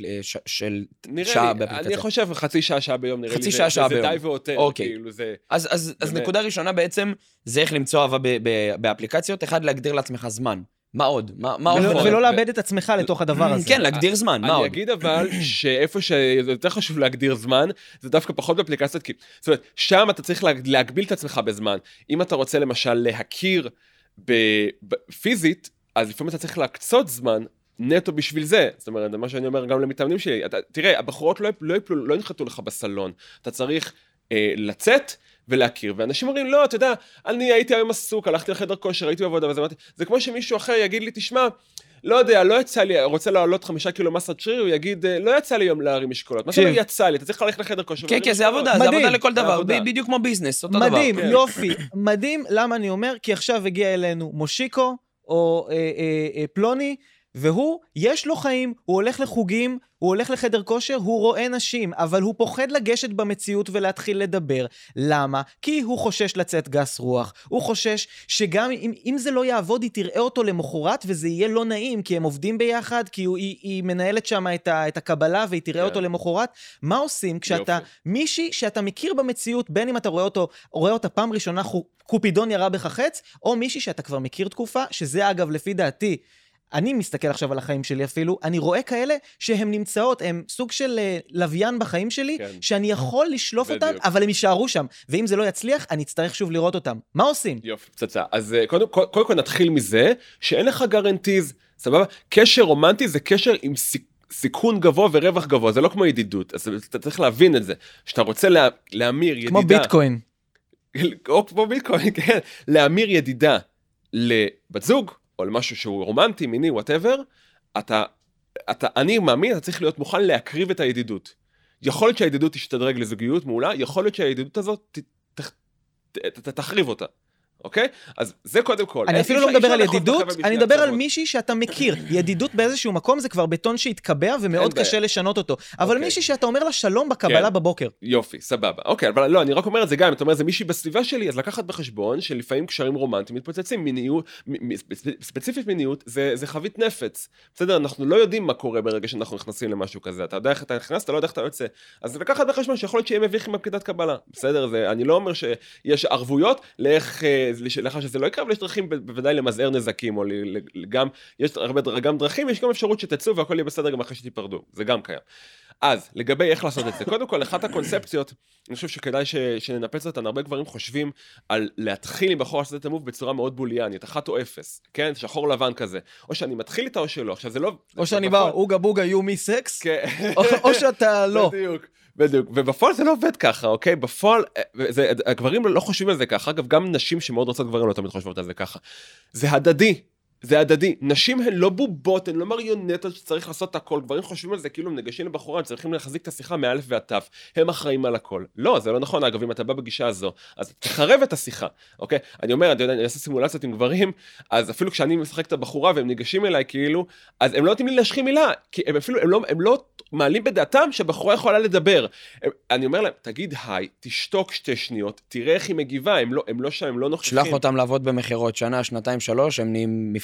של נראה שעה לי, באפליקציה? אני חושב חצי שעה, שעה ביום, נראה לי, חצי זה- שעה, שעה זה ביום. די והותר, אוקיי. כאילו זה... אז, אז, אז באמת. נקודה ראשונה בעצם, זה איך למצוא אהבה ב- ב- באפליקציות. אחד, להגדיר לעצמך זמן. מה עוד? מה, מה עוד? ולא- נכון. ולא ו- לאבד את עצמך לתוך הדבר הזה. כן, להגדיר זמן, מה אני עוד? אגיד אבל שאיפה שזה יותר חשוב להגדיר זמן, זה דווקא פחות באפליקציות, כי... זאת אומרת, שם אתה צריך להג- להגביל את עצמך בזמן. אם אתה רוצה למשל להכיר ב- ב- פיזית, אז לפעמים אתה צריך להקצות זמן נטו בשביל זה. זאת אומרת, זה מה שאני אומר גם למתאמנים שלי. אתה, תראה, הבחורות לא, לא, יפלו, לא ינחתו לך בסלון. אתה צריך אה, לצאת ולהכיר. ואנשים אומרים, לא, אתה יודע, אני הייתי היום עסוק, הלכתי לחדר כושר, הייתי בעבודה, וזה אמרתי, זה כמו שמישהו אחר יגיד לי, תשמע, לא יודע, לא יצא לי, רוצה לעלות חמישה קילו מסת שריר, הוא יגיד, אה, לא יצא לי היום להרים משקולות. מה זה לא תקשיב. יצא לי? אתה צריך ללכת לחדר כושר. כן, כן, זה. עבודה, זה. עבודה לכל דבר, בדיוק כמו ביזנס, אותו דבר. מדהים, כן. יופי. מדהים, למה אני אומר? כי עכשיו הגיע אלינו מושיקו, או אה, אה, פלוני, והוא, יש לו חיים, הוא הולך לחוגים, הוא הולך לחדר כושר, הוא רואה נשים, אבל הוא פוחד לגשת במציאות ולהתחיל לדבר. למה? כי הוא חושש לצאת גס רוח. הוא חושש שגם אם, אם זה לא יעבוד, היא תראה אותו למחרת וזה יהיה לא נעים, כי הם עובדים ביחד, כי הוא, היא, היא מנהלת שם את, ה, את הקבלה והיא תראה כן. אותו למחרת. מה עושים כשאתה יופי. מישהי שאתה מכיר במציאות, בין אם אתה רואה אותו, רואה אותה פעם ראשונה, קופידון ירה בך חץ, או מישהי שאתה כבר מכיר תקופה, שזה אגב, לפי דעתי, אני מסתכל עכשיו על החיים שלי אפילו, אני רואה כאלה שהן נמצאות, הן סוג של אה, לוויין בחיים שלי, כן. שאני יכול לשלוף בדיוק. אבל הם יישארו שם. ואם זה לא יצליח, אני אצטרך שוב לראות אותם. מה עושים? יופי, פצצה. אז אה, קודם, קודם, כל נתחיל מזה שאין לך guarantees, סבבה? קשר רומנטי זה קשר עם סיכ... סיכון גבוה ורווח גבוה, זה לא כמו ידידות, אז אתה צריך להבין את זה. שאתה רוצה לה, להמיר ידידה... כמו ביטקוין. או כמו ביטקוין, כן. להמיר ידידה לבת זוג, או למשהו שהוא רומנטי, מיני, whatever, אתה, אתה, אני מאמין, אתה צריך להיות מוכן להקריב את הידידות. יכול להיות שהידידות תשתדרג לזוגיות מעולה, יכול להיות שהידידות הזאת ת, ת, ת, ת, תחריב אותה. אוקיי? אז זה קודם כל. אני אין- אפילו לא מדבר על ידידות, אני מדבר על. מישהי שאתה מכיר. ידידות באיזשהו מקום זה כבר בטון שהתקבע ומאוד. קשה לשנות אותו. אבל אוקיי. מישהי שאתה אומר לה שלום בקבלה כן. בבוקר. יופי, סבבה. אוקיי, אבל לא, אני רק אומר את זה גם, אתה אומר, זה מישהי בסביבה שלי, אז לקחת בחשבון שלפעמים קשרים רומנטיים מתפוצצים, מיניות, ספציפית מיניות, זה, חבית נפץ. בסדר, אנחנו לא יודעים מה קורה ברגע שאנחנו נכנסים למשהו כזה. אתה יודע איך אתה נכנס, אתה לא יודע איך אתה יוצא. אז לקחת בחשבון שיכול להיות שיהיה מביך עם הפקידת קבלה. בסדר, אני לא אומר שיש ערבויות לאיך, אה, לאחר שזה לא יקרה, אבל יש דרכים בוודאי למזער נזקים, או גם, יש הרבה דרכים, יש גם אפשרות שתצאו והכל יהיה בסדר גם אחרי שתיפרדו. זה גם קיים. אז, לגבי איך לעשות את זה, קודם כל, אחת הקונספציות, אני חושב שכדאי ש, שננפץ אותן, הרבה גברים חושבים על להתחיל עם בחור לעשות את המוב בצורה מאוד בוליאנית, אחת או אפס, כן? שחור לבן כזה. או שאני מתחיל איתה או שלא. עכשיו, זה לא... או שאני בפועל- בא, אוגה בוגה יו מי סקס. או- או שאתה לא. בדיוק, בדיוק. ובפועל זה לא עובד ככה, אוקיי? בפועל, אה, זה, הגברים לא חושבים על זה ככה. אגב, גם נשים שמאוד רוצות גברים לא תמיד חושבות על זה ככה. זה הדדי. זה הדדי. נשים הן לא בובות, הן לא מריונטות שצריך לעשות את הכל. גברים חושבים על זה כאילו הם ניגשים לבחורה, הם צריכים להחזיק את השיחה מאלף ועד תו. הם אחראים על הכל. לא, זה לא נכון, אגב, אם אתה בא בגישה הזו, אז תחרב את השיחה, אוקיי? אני אומר, אני יודע, אני אעשה סימולציות עם גברים, אז אפילו כשאני משחק את הבחורה והם ניגשים אליי, כאילו, אז הם לא נותנים לי להשחיל מילה, כי הם אפילו, הם לא, הם לא מעלים בדעתם שהבחורה יכולה לדבר. הם, אני אומר להם, תגיד היי, תשתוק שתי שניות, תראה איך היא מגיבה, הם לא, הם לא שם, הם לא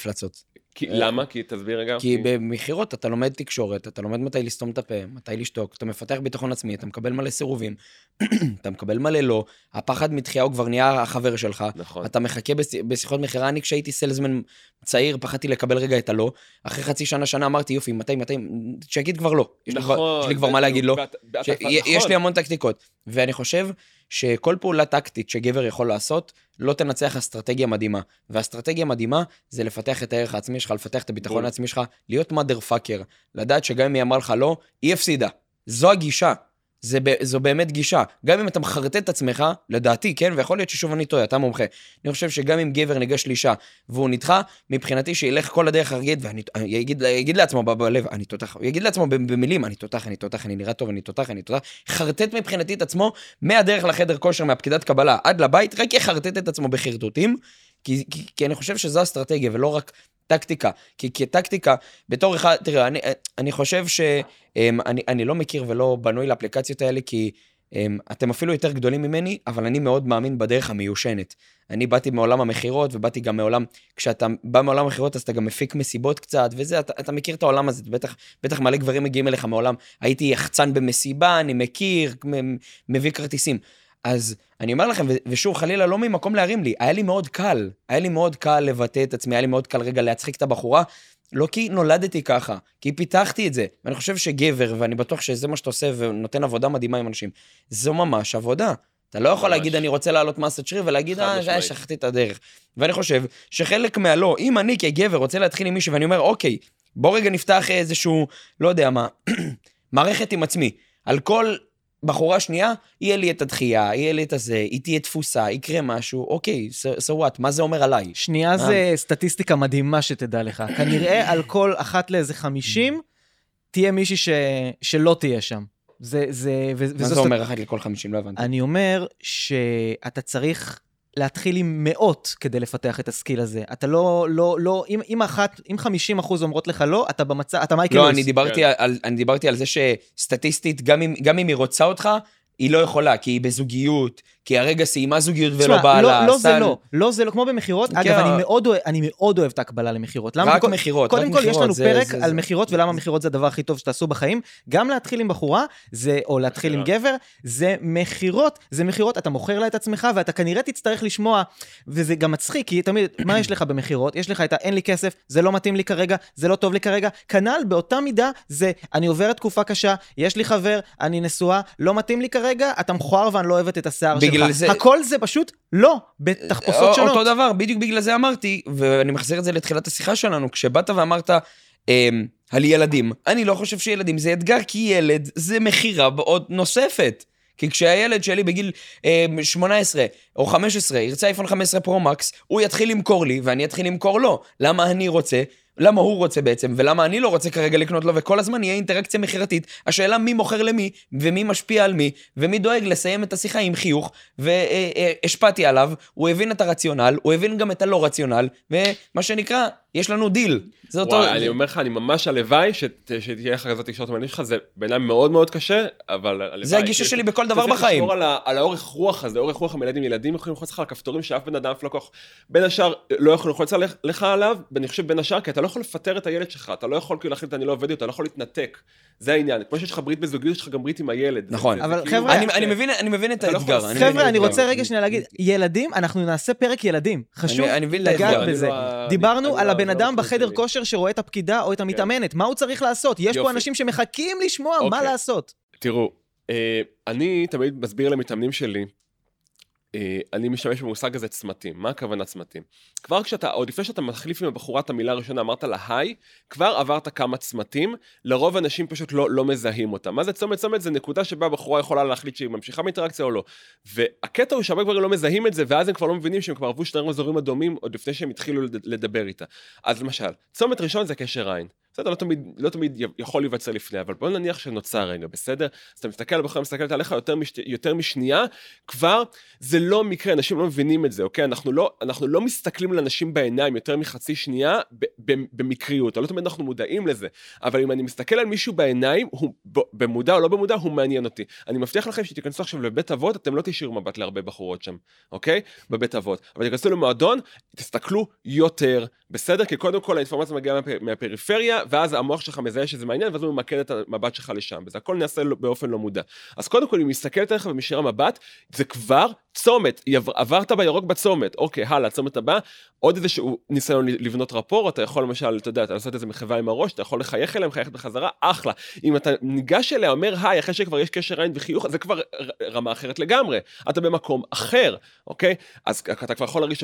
מפלצות. כי, למה? כי תסביר רגע. כי במכירות אתה לומד תקשורת, אתה לומד מתי לסתום את הפה, מתי לשתוק, אתה מפתח ביטחון עצמי, אתה מקבל מלא סירובים, אתה מקבל מלא לא, הפחד מתחייה הוא כבר נהיה החבר שלך, נכון. אתה מחכה בש... בשיחות מכירה, אני כשהייתי סלזמן צעיר, פחדתי לקבל רגע את הלא, אחרי חצי שנה, שנה אמרתי, יופי, מתי, מתי, שיגיד כבר לא. יש לי כבר, נכון. יש לי כבר זה מה להגיד לא. ש... נכון. יש לי המון טקטיקות, ואני חושב שכל פעולה טקטית שגבר יכול לעשות, לא תנצח אסטרטגיה מדהימה. ואסטרטגיה מדהימה זה לפתח את הערך העצמי שלך, לפתח את הביטחון. העצמי שלך, להיות mother fucker, לדעת שגם אם היא אמרה לך לא, היא הפסידה. זו הגישה. זה, זו באמת גישה. גם אם אתה מחרטט את עצמך, לדעתי, כן, ויכול להיות ששוב אני טועה, אתה מומחה. אני חושב שגם אם גבר ניגש לאישה והוא נדחה, מבחינתי שילך כל הדרך הרגיל, ואני יגיד, לעצמו בלב, אני תותח, הוא יגיד לעצמו במילים, אני תותח, אני תותח, אני נראה טוב, אני תותח, אני תותח, חרטט מבחינתי את עצמו מהדרך לחדר כושר, מהפקידת קבלה עד לבית, רק יחרטט את עצמו בחרטוטים, כי, כי, כי אני חושב שזו אסטרטגיה ולא רק טקטיקה. כי כטקטיקה, בתור אחד, תראה, אני, אני חושב ש... אמ, אני, אני לא מכיר ולא בנוי לאפליקציות האלה, כי אמ, אתם אפילו יותר גדולים ממני, אבל אני מאוד מאמין בדרך המיושנת. אני באתי מעולם המכירות, ובאתי גם מעולם, כשאתה בא מעולם המכירות, אז אתה גם מפיק מסיבות קצת, וזה, אתה, אתה מכיר את העולם הזה, בטח, בטח מלא גברים מגיעים אליך מעולם, הייתי יחצן במסיבה, אני מכיר, מביא כרטיסים. אז אני אומר לכם, ושוב, חלילה, לא ממקום להרים לי, היה לי מאוד קל, היה לי מאוד קל לבטא את עצמי, היה לי מאוד קל רגע להצחיק את הבחורה, לא כי נולדתי ככה, כי פיתחתי את זה. ואני חושב שגבר, ואני בטוח שזה מה שאתה עושה ונותן עבודה מדהימה עם אנשים, זו ממש עבודה. אתה לא יכול ממש. להגיד, אני רוצה לעלות מסת שריר, ולהגיד, אה. אה, שכחתי את הדרך. ואני חושב שחלק מהלא, אם אני כגבר רוצה להתחיל עם מישהו, ואני אומר, אוקיי, בוא רגע נפתח איזשהו, לא יודע מה, מערכת עם עצמי. על כל בחורה שנייה, יהיה לי את הדחייה, יהיה לי את הזה, היא תהיה תפוסה, יקרה משהו, אוקיי, so, so what, מה זה אומר עליי? שנייה זה סטטיסטיקה מדהימה שתדע לך. כנראה על כל אחת לאיזה 50, תהיה מישהי ש... שלא תהיה שם. זה, זה, ו- מה זה אומר אחת לכל חמישים? לא הבנתי. אני אומר שאתה צריך להתחיל עם מאות כדי לפתח את הסקיל הזה. אתה לא, לא, לא, אם, אם אחת, אם 50 אחוז אומרות לך לא, אתה במצב, אתה מייקל לא. אני דיברתי, כן. על, אני דיברתי על זה שסטטיסטית, גם אם, גם אם היא רוצה אותך, היא לא יכולה, כי היא בזוגיות, כי הרגע סיימה זוגיות ולא תשמע, באה לה. לא, לא זה לא, לא זה לא, כמו במכירות, כן. אגב, אני מאוד אוהב, אני מאוד אוהב את ההקבלה למכירות. למה? רק מכירות, קודם כל, יש לנו פרק על מכירות ולמה מכירות זה הדבר הכי טוב שתעשו בחיים. גם להתחיל עם בחורה, זה, או להתחיל עם מכירות. גבר, זה מכירות, זה מכירות, אתה מוכר לה את עצמך, ואתה כנראה תצטרך לשמוע, וזה גם מצחיק, כי תמיד, מה יש לך במכירות? יש לך את ה-אין לי כסף, זה לא מתאים לי כרגע, זה לא טוב לי כרגע. כנ"ל, באותה מידה, זה, אני עוברת תקופה קשה, יש לי חבר, אני נשואה, לא מתאים לי כרגע, אתה מכוער ואני לא אוהבת את השיער בגלל. זה- הכל זה פשוט לא, בתחפושות או- שונות. אותו דבר, בדיוק בגלל זה אמרתי, ואני מחזיר את זה לתחילת השיחה שלנו, כשבאת ואמרת אמ, על ילדים, אני לא חושב שילדים זה אתגר, כי ילד זה מכירה עוד נוספת. כי כשהילד שלי בגיל אמ, 18 או 15 ירצה אייפון 15 פרו-מקס, הוא יתחיל למכור לי ואני אתחיל למכור לו. למה אני רוצה? למה הוא רוצה בעצם, ולמה אני לא רוצה כרגע לקנות לו, וכל הזמן יהיה אינטראקציה מכירתית. השאלה מי מוכר למי, ומי משפיע על מי, ומי דואג לסיים את השיחה עם חיוך, והשפעתי עליו, הוא הבין את הרציונל, הוא הבין גם את הלא רציונל, ומה שנקרא, יש לנו דיל. זה אותו... וואי, אני אומר לך, אני ממש הלוואי שת- שתהיה לך כזאת תקשורת עם שלך, זה בעיניי מאוד מאוד קשה, אבל הלוואי. זה הגישה שלי בכל דבר צריך בחיים. לשמור על על האורך רוח הזה, אורך רוח המילדים, ילדים יכולים ללחוץ לך על כפתורים שאף בן אדם אף לקוח. בין השאר, לא יכול ללחוץ לך עליו, ואני חושב בין השאר, כי אתה לא יכול לפטר את הילד שלך, אתה לא יכול כאילו להחליט אני לא עובד איתו, אתה לא יכול להתנתק. זה העניין. כמו שיש לך ברית בזוגיות, יש לך גם ברית עם הילד. נכון. זה- אבל כאילו- חבר'ה, אני, אני, מבין, אני מבין את לא האתגר. את חבר'ה, אני. רוצה רגע שנייה להגיד, ילדים, אנחנו נעשה פרק ילדים. חשוב אני מבין את לגעת בזה. לא דיברנו אני על לא- הבן לא אדם בחדר שלי. כושר שרואה את הפקידה או את המתאמנת, מה הוא צריך לעשות? יש פה. אנשים שמחכים לשמוע מה אוקיי. לעשות. תראו, אה, אני תמיד מסביר למתאמנים שלי, אני משתמש במושג הזה צמתים. מה הכוונה צמתים? כבר כשאתה, עוד לפני שאתה מחליף עם הבחורה את המילה הראשונה, אמרת לה היי, כבר עברת כמה צמתים, לרוב אנשים פשוט לא, לא מזהים אותה. מה זה צומת? צומת זה נקודה שבה הבחורה יכולה להחליט שהיא ממשיכה באינטראקציה או לא. והקטע הוא שהרבה גברים לא מזהים את זה, ואז הם כבר לא מבינים שהם כבר עברו שני אזורים אדומים עוד לפני שהם התחילו לד- לדבר איתה. אז למשל, צומת ראשון זה קשר עין. בסדר, לא תמיד, לא תמיד יכול להיווצר לפני, אבל בוא נניח שנוצר רגע, בסדר? אז אתה מסתכל על הבחורה, מסתכלת עליך יותר, מש, יותר משנייה, כבר זה לא מקרה, אנשים לא מבינים את זה, אוקיי? אנחנו לא, אנחנו לא מסתכלים לאנשים בעיניים יותר מחצי שנייה במקריות, לא תמיד אנחנו מודעים לזה, אבל אם אני מסתכל על מישהו בעיניים, הוא ב, במודע או לא במודע, הוא מעניין אותי. אני מבטיח לכם שתיכנסו עכשיו לבית אבות, אתם לא תשאירו מבט להרבה בחורות שם, אוקיי? בבית אבות. אבל תיכנסו למועדון, תסתכלו יותר, בסדר? כי קודם כל האינפורמציה מגיעה מהפ... מהפריפריה, ואז המוח שלך מזהה שזה מעניין, ואז הוא ממקד את המבט שלך לשם, וזה הכל נעשה לא- באופן לא מודע. אז קודם כל, אם היא מסתכלת עליך ומשאירה מבט, זה כבר צומת, היא עבר- עברת בירוק בצומת, אוקיי, הלאה, צומת הבא, עוד איזשהו ניסיון לבנות רפור, אתה יכול למשל, אתה יודע, אתה לעשות איזה מחווה עם הראש, אתה יכול לחייך אליה, מחייכת בחזרה, אחלה. אם אתה ניגש אליה, אומר היי, אחרי שכבר יש קשר עין וחיוך, זה כבר רמה אחרת לגמרי. אתה במקום אחר, אוקיי? אז אתה כבר יכול להרגיש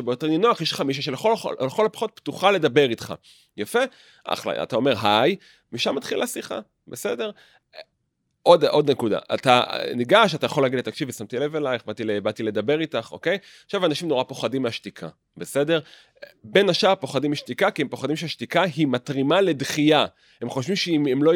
פתוחה לדבר איתך. יפה? אחלה, אתה אומר היי, משם מתחילה השיחה, בסדר? עוד, עוד נקודה, אתה ניגש, אתה יכול להגיד לי, תקשיבי, שמתי לב אלייך, באתי, באתי לדבר איתך, אוקיי? עכשיו, אנשים נורא פוחדים מהשתיקה, בסדר? בין השאר פוחדים משתיקה, כי הם פוחדים שהשתיקה היא מתרימה לדחייה. הם חושבים שאם הם לא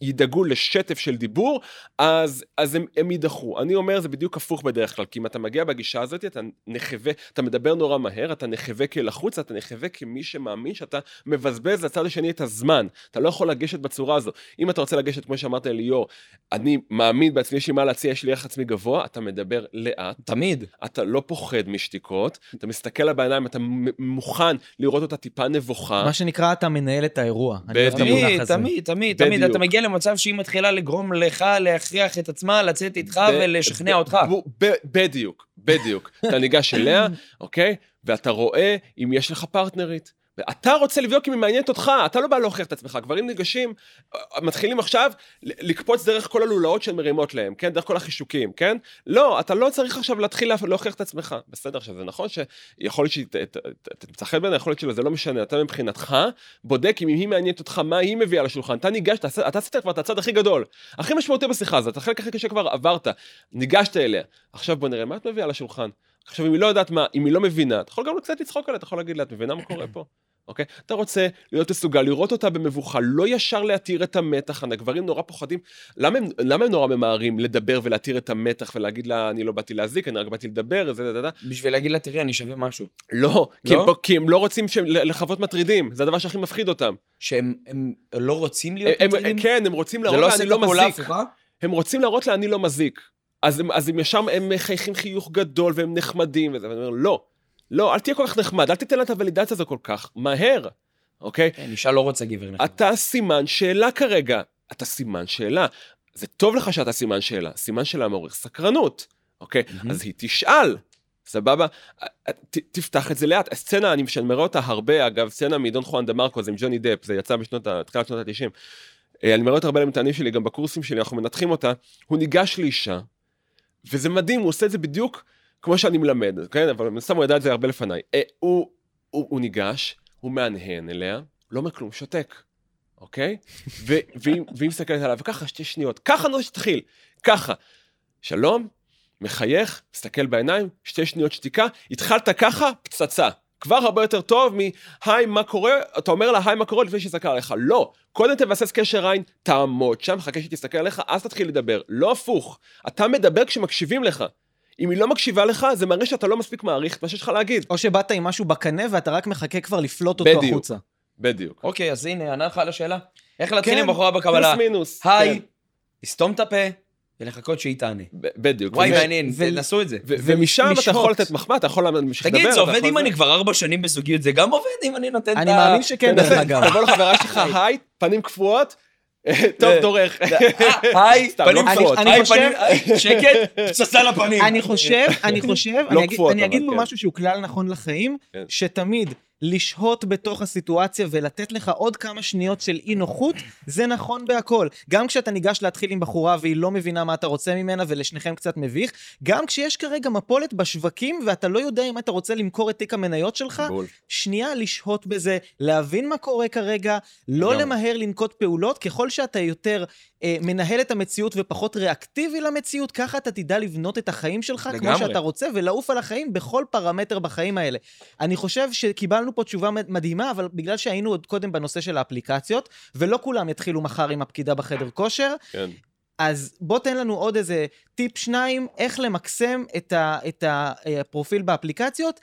ידאגו לשטף של דיבור, אז, אז הם, הם יידחו. אני אומר, זה בדיוק הפוך בדרך כלל, כי אם אתה מגיע בגישה הזאת, אתה נחווה, אתה מדבר נורא מהר, אתה נחווה כלחוץ, אתה נחווה כמי שמאמין שאתה מבזבז לצד השני את הזמן. אתה לא יכול לגשת בצורה הזו. אם אתה רוצה לגשת, כמו שאמרת ליאור, אני מאמין בעצמי, יש לי מה להציע, יש לי ערך עצמי גבוה, אתה מדבר לאט, תמיד. אתה לא פוחד משתיקות, אתה מסתכל לה בעיניים, אתה מוכן לראות אותה טיפה נבוכה. מה שנקרא, אתה מנהל את האירוע. בדיוק. תמיד, הזה. תמיד, תמיד, תמיד. אתה מגיע למצב שהיא מתחילה לגרום לך להכריח את עצמה לצאת איתך ב- ולשכנע ב- אותך. ב- בדיוק, בדיוק. אתה ניגש אליה, אוקיי? ואתה רואה אם יש לך פרטנרית. ואתה רוצה לבדוק אם היא מעניינת אותך, אתה לא בא להוכיח את עצמך. גברים ניגשים, מתחילים עכשיו לקפוץ דרך כל הלולאות שהן מרימות להם, כן? דרך כל החישוקים, כן? לא, אתה לא צריך עכשיו להתחיל לה- להוכיח את עצמך. בסדר, עכשיו זה נכון שיכול להיות ת- תמצא חן בעיניי, יכול להיות שלא, זה לא משנה. אתה מבחינתך בודק אם היא מעניינת אותך, מה היא מביאה לשולחן. אתה ניגשת, אתה אתה עשית כבר את הצד הכי גדול, הכי משמעותי בשיחה הזאת, החלק הכי קשה כבר עברת, ניגשת אליה. עכשיו בוא נראה מה את מביאה לשולחן. עכשיו אם היא לא יודעת מה, אם היא לא מבינה, אתה יכול גם קצת לצחוק עליה, אתה יכול להגיד לה, את מבינה מה קורה פה? אוקיי? אתה רוצה להיות מסוגל לראות אותה במבוכה, לא ישר להתיר את המתח, הגברים נורא פוחדים. למה הם, למה הם נורא ממהרים לדבר ולהתיר את המתח ולהגיד לה, אני לא באתי להזיק, אני רק באתי לדבר, זה, זה, זה. בשביל להגיד לה, תראי, אני שווה משהו. לא, כי, לא? הם, כי הם לא רוצים שהם- לחוות מטרידים, זה הדבר שהכי מפחיד אותם. שהם הם לא רוצים להיות הם, מטרידים? כן, הם רוצים להראות לא לה, אני לא מזיק. הפוכה? הם רוצים להראות לה, אני לא מזיק. אז הם, אז הם ישר, הם מחייכים חיוך גדול והם נחמדים וזה, ואני אומר, לא, לא, אל תהיה כל כך נחמד, אל תיתן לה את הוולידציה הזו כל כך, מהר, אוקיי? כן, אישה לא רוצה גבר נחמד. אתה סימן שאלה כרגע, אתה סימן שאלה. זה טוב לך שאתה סימן שאלה, סימן שאלה מעורר סקרנות, אוקיי? מהמם. אז היא תשאל, סבבה? ת, תפתח את זה לאט. הסצנה, אני שאני מראה אותה הרבה, אגב, סצנה מדון חואן דה מרקו, זה עם ג'וני דפ, זה יצא בשנות, תחילת שנות ה-90. אני מראה אותה הרבה למטענים שלי, גם בקורסים שלי, אנחנו מנתחים אותה. הוא ניגש לאישה, וזה מדהים, הוא עושה את זה בדיוק כמו שאני מלמד, כן? אבל מן הסתם הוא ידע את זה הרבה לפניי. אה, הוא, הוא, הוא ניגש, הוא מהנהן אליה, לא אומר כלום, שותק, אוקיי? והיא מסתכלת עליו, וככה שתי שניות, ככה לא שתתחיל, ככה. שלום, מחייך, מסתכל בעיניים, שתי שניות שתיקה, התחלת ככה, פצצה. כבר הרבה יותר טוב מ"היי, מה קורה?" אתה אומר לה "היי, מה קורה?" לפני שיסתכל עליך. לא, קודם תבסס קשר עין, תעמוד שם, חכה שהיא תסתכל עליך, אז תתחיל לדבר. לא הפוך. אתה מדבר כשמקשיבים לך. אם היא לא מקשיבה לך, זה מראה שאתה לא מספיק מעריך את מה שיש לך להגיד. או שבאת עם משהו בקנה ואתה רק מחכה כבר לפלוט אותו בדיוק. החוצה. בדיוק. אוקיי, אז הנה, ענה לך על השאלה. איך להתחיל כן, עם בחורה בקבלה? פלוס מינוס. היי, כן, לסתום את הפה ולחכות שהיא תענה. בדיוק. וואי, מעניין, ו- תנסו את זה. ו- ומשם אתה. יכול לתת מחמאה, אתה יכול להמשיך לדבר. תגיד, זה עובד אם אני כבר ארבע שנים בזוגיות, זה גם עובד אם אני נותן את ה... אני מאמין שכן, דרך אגב. תבוא לחברה שלך, היי, פנים קפואות, טוב, דורך. היי, פנים לא אני- קפואות. אני היי, חושב- פנים- היי, שקט, פצצה לפנים. אני חושב, אני חושב, לא אני אגיד- פה כן. משהו שהוא כלל נכון לחיים, כן. שתמיד לשהות בתוך הסיטואציה ולתת לך עוד כמה שניות של אי נוחות, זה נכון בהכל. גם כשאתה ניגש להתחיל עם בחורה והיא לא מבינה מה אתה רוצה ממנה ולשניכם קצת מביך, גם כשיש כרגע מפולת בשווקים ואתה לא יודע אם אתה רוצה למכור את תיק המניות שלך, בול. שנייה לשהות בזה, להבין מה קורה כרגע, לא גם. למהר לנקוט פעולות, ככל שאתה יותר אה, מנהל את המציאות ופחות ריאקטיבי למציאות, ככה אתה תדע לבנות את החיים שלך לגמרי. כמו שאתה רוצה, ולעוף על החיים בכל פרמטר בחיים האלה. אני חושב שקיבלנו פה תשובה מד- מדהימה, אבל בגלל שהיינו עוד קודם בנושא של האפליקציות, ולא כולם יתחילו מחר עם הפקידה בחדר כושר, כן. אז בוא תן לנו עוד איזה טיפ שניים, איך למקסם את, ה, את הפרופיל באפליקציות,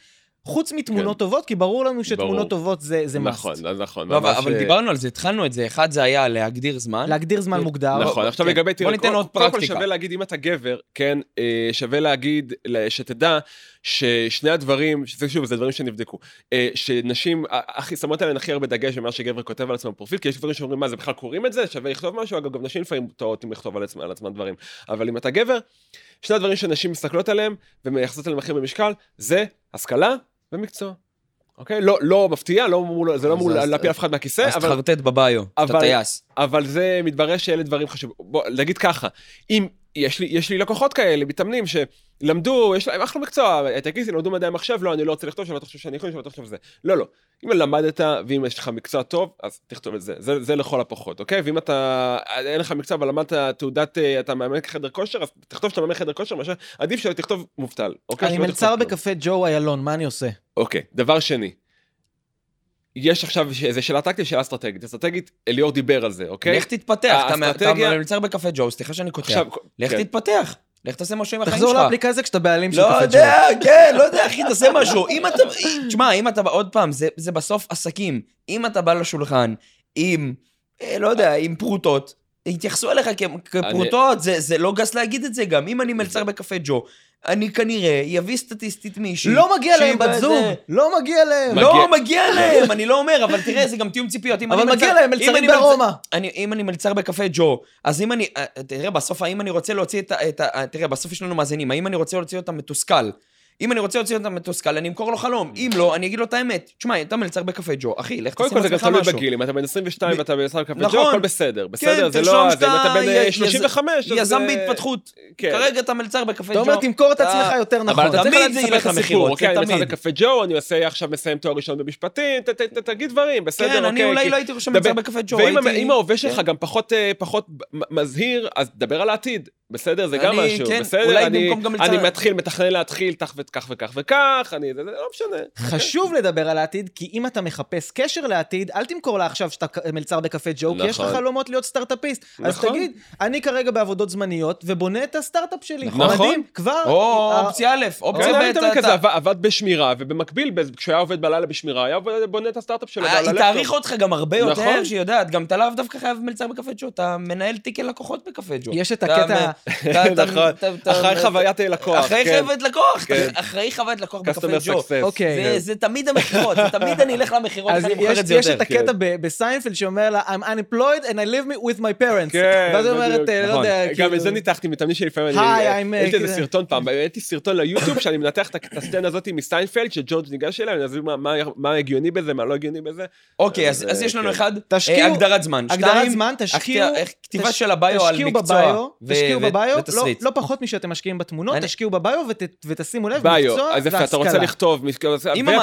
חוץ מתמונות כן. טובות, כי ברור לנו שתמונות ברור. טובות זה, זה must. נכון, אז נכון. לא, אבל- ממש, אבל אה, דיברנו על זה, התחלנו את זה. אחד זה היה להגדיר זמן. להגדיר זמן כן. מוגדר. נכון, עכשיו כן. לגבי, תראה, בוא ניתן קודם- עוד קודם כל פרקטיקה. שווה להגיד, אם אתה גבר, כן, אה, שווה להגיד, שתדע ששני הדברים, שזה שוב, זה דברים שנבדקו, אה, שנשים הכי שמות עליהן הכי הרבה דגש ממה שגבר כותב על עצמם בפרופיל, כי יש דברים שאומרים, מה, זה בכלל קוראים את זה? שווה לכתוב משהו? אגב, גם נשים לפעמים טועות אם לכתוב על עצמם, על עצמם דברים. אבל אם אתה גבר, שני הדברים שנשים מסתכלות עליהם ומייחסות עליהם הכי במשקל, זה השכלה ומקצוע. אוקיי? לא, לא מפתיע, לא אמור- זה לא אז- אמור אז- להפיל אף אחד מהכיסא, אז אבל... תחרטט בביו, אתה טייס. אבל זה מתברר שאלה דברים חשובים. בוא, נגיד ככה, אם יש לי, יש לי לקוחות כאלה, מתאמנים, שלמדו, יש להם אחלה מקצוע, תגידי, למדו מדעי המחשב, לא, אני לא רוצה לכתוב, שלא תחשוב שאני יכול, שלא תחשוב זה. לא, לא. אם למדת, ואם יש לך מקצוע טוב, אז תכתוב את זה. זה, זה לכל הפחות, אוקיי? ואם אתה, אין לך מקצוע, אבל למדת תעודת, אה, אתה מאמן חדר כושר, אז תכתוב שאתה מאמן חדר כושר, מאשר, עדיף שתכתוב מובטל, אוקיי? אני מלצר. בקפה ג'ו איילון, מה אני עושה? אוקיי, דבר שני. יש עכשיו, איזה שאלה טקטית, שאלה אסטרטגית. אסטרטגית, אליאור דיבר על זה, אוקיי? לך תתפתח, אתה אתה האסטרטגיה- מלצר בקפה ג'ו, סליחה שאני קוטע. עכשיו, לך כן. תתפתח, לך תעשה משהו עם החיים שלך. תחזור לאפליקציה כשאתה בעלים של לא קפה ג'ו. יודע, כן, לא יודע, אחי, תעשה משהו. אם אתה, תשמע, אם אתה, עוד פעם, זה, זה בסוף עסקים. אם אתה בא לשולחן עם, אה, לא יודע, עם פרוטות, יתייחסו אליך כ- כפרוטות, זה, זה לא גס להגיד את זה גם. אם אני מלצר בקפה ג'ו, אני כנראה אביא סטטיסטית מישהי. לא מגיע שהיא להם בת זוג, לא מגיע להם. מגיע- לא, מגיע להם, אני לא אומר, אבל תראה, זה גם תיאום ציפיות. אם אבל אני מגיע מלצר- להם אם מלצרים אני ברומא. אני, אם אני מלצר בקפה ג'ו, אז אם אני, אה, תראה, בסוף האם אני רוצה להוציא את ה... את ה תראה, בסוף יש לנו מאזינים, האם אני רוצה להוציא אותם מתוסכל? אם אני רוצה להוציא אותם מתוסכל, אני אמכור לו חלום. אם לא, אני אגיד לו את האמת. תשמע, אתה מלצר בקפה ג'ו, אחי, לך קודם תשים כל זה גם לעצמך תלוי משהו. בגיל, אם אתה בן 22 ב- ואתה במשחק קפה נכון. ג'ו, הכל בסדר. בסדר, זה לא... זה אם אתה בן אה, יז- 35, אז... יזם אה, בהתפתחות. כן. כרגע אתה מלצר בקפה אתה ג'ו. אומר, תמכור את אתה- עצמך יותר נכון. אבל אתה צריך תמיד זה לספר את הסיפור, למכירות, אוקיי? זה אני תמיד. בקפה ג'ו, אני עושה עכשיו מסיים תואר ראשון במשפטים, תגיד דברים, בסדר, כן, אוקיי? אני אולי כי- לא הייתי רושם דבר- מלצר בקפה ג'ו, ואם הייתי... אם ההווה שלך כן. גם פחות אה, פחות מ- מזהיר, אז דבר על העתיד. בסדר, זה גם אני- משהו, כן, בסדר? אולי אני- במקום גם אני לצד- מתחיל, מתכנן להתחיל כך וכך וכך וכך, אני... זה זה לא משנה. חשוב לדבר על העתיד, כי אם אתה מחפש קשר לעתיד, אל תמכור לה עכשיו שאתה מלצר בקפה ג'ו, כי יש לך נכון. חלומות להיות סטארט-אפיסט. אז נכון. תגיד, אני כרגע בעבודות זמניות, ובונה את הסטארט-אפ שלי. נכון. מדהים, כבר... או אה, אופציה א', אופציה כן, ב', אתה- כזה, עבד- עבד בשמירה, ובמקביל, ב- כשהוא היה עובד בלילה בשמירה, היה עובד- בונה את הסטארט-אפ שלו. אה, היא. תעריך אותך גם הרבה יותר, נכון. שיודעת, גם אתה לאו דווקא חייב מלצר בקפה ג'ו, אתה מנהל תיקי לקוחות בקפה ג'ו. יש את הקטע- נכון. אחראי חוויית לקוח, אחראי כן. חוויית לקוח, כן. אחראי חוויית לקוח בקפה ג'ו. אוקיי. זה- זה תמיד המכירות, זה תמיד אני אלך למכירות, אני מוכר יש, את זה יש יותר. את הקטע ב- בסיינפלד שאומר לה, I'm unemployed and I live with my parents. כן, ואז היא אומרת. אה, לא נכון. יודע, גם כאילו- את זה ניתחתי מתאמנים שלפעמים היי, אני... I'm, יש לי איזה כזה. סרטון פעם, העליתי סרטון ליוטיוב שאני מנתח את הסצנה הזאת מסיינפלד, שג'ורג' ניגש אליה, אני אסביר מה- מה- מה הגיוני בזה, מה לא הגיוני בזה. אוקיי, אז אז יש לנו כן. אחד, תשקיעו- אה, הגדרת זמן. הגדרת זמן, תשקיעו... כתיבה של הביו על תשקיעו מקצוע. בביו, תשקיעו בביו, לא- ותסריט. לא פחות משאתם משקיעים בתמונות, אני- תשקיעו בביו ות- ותשימו לב, ביו, מקצוע אז יפה, אתה רוצה והשכלה. לכתוב, ואתה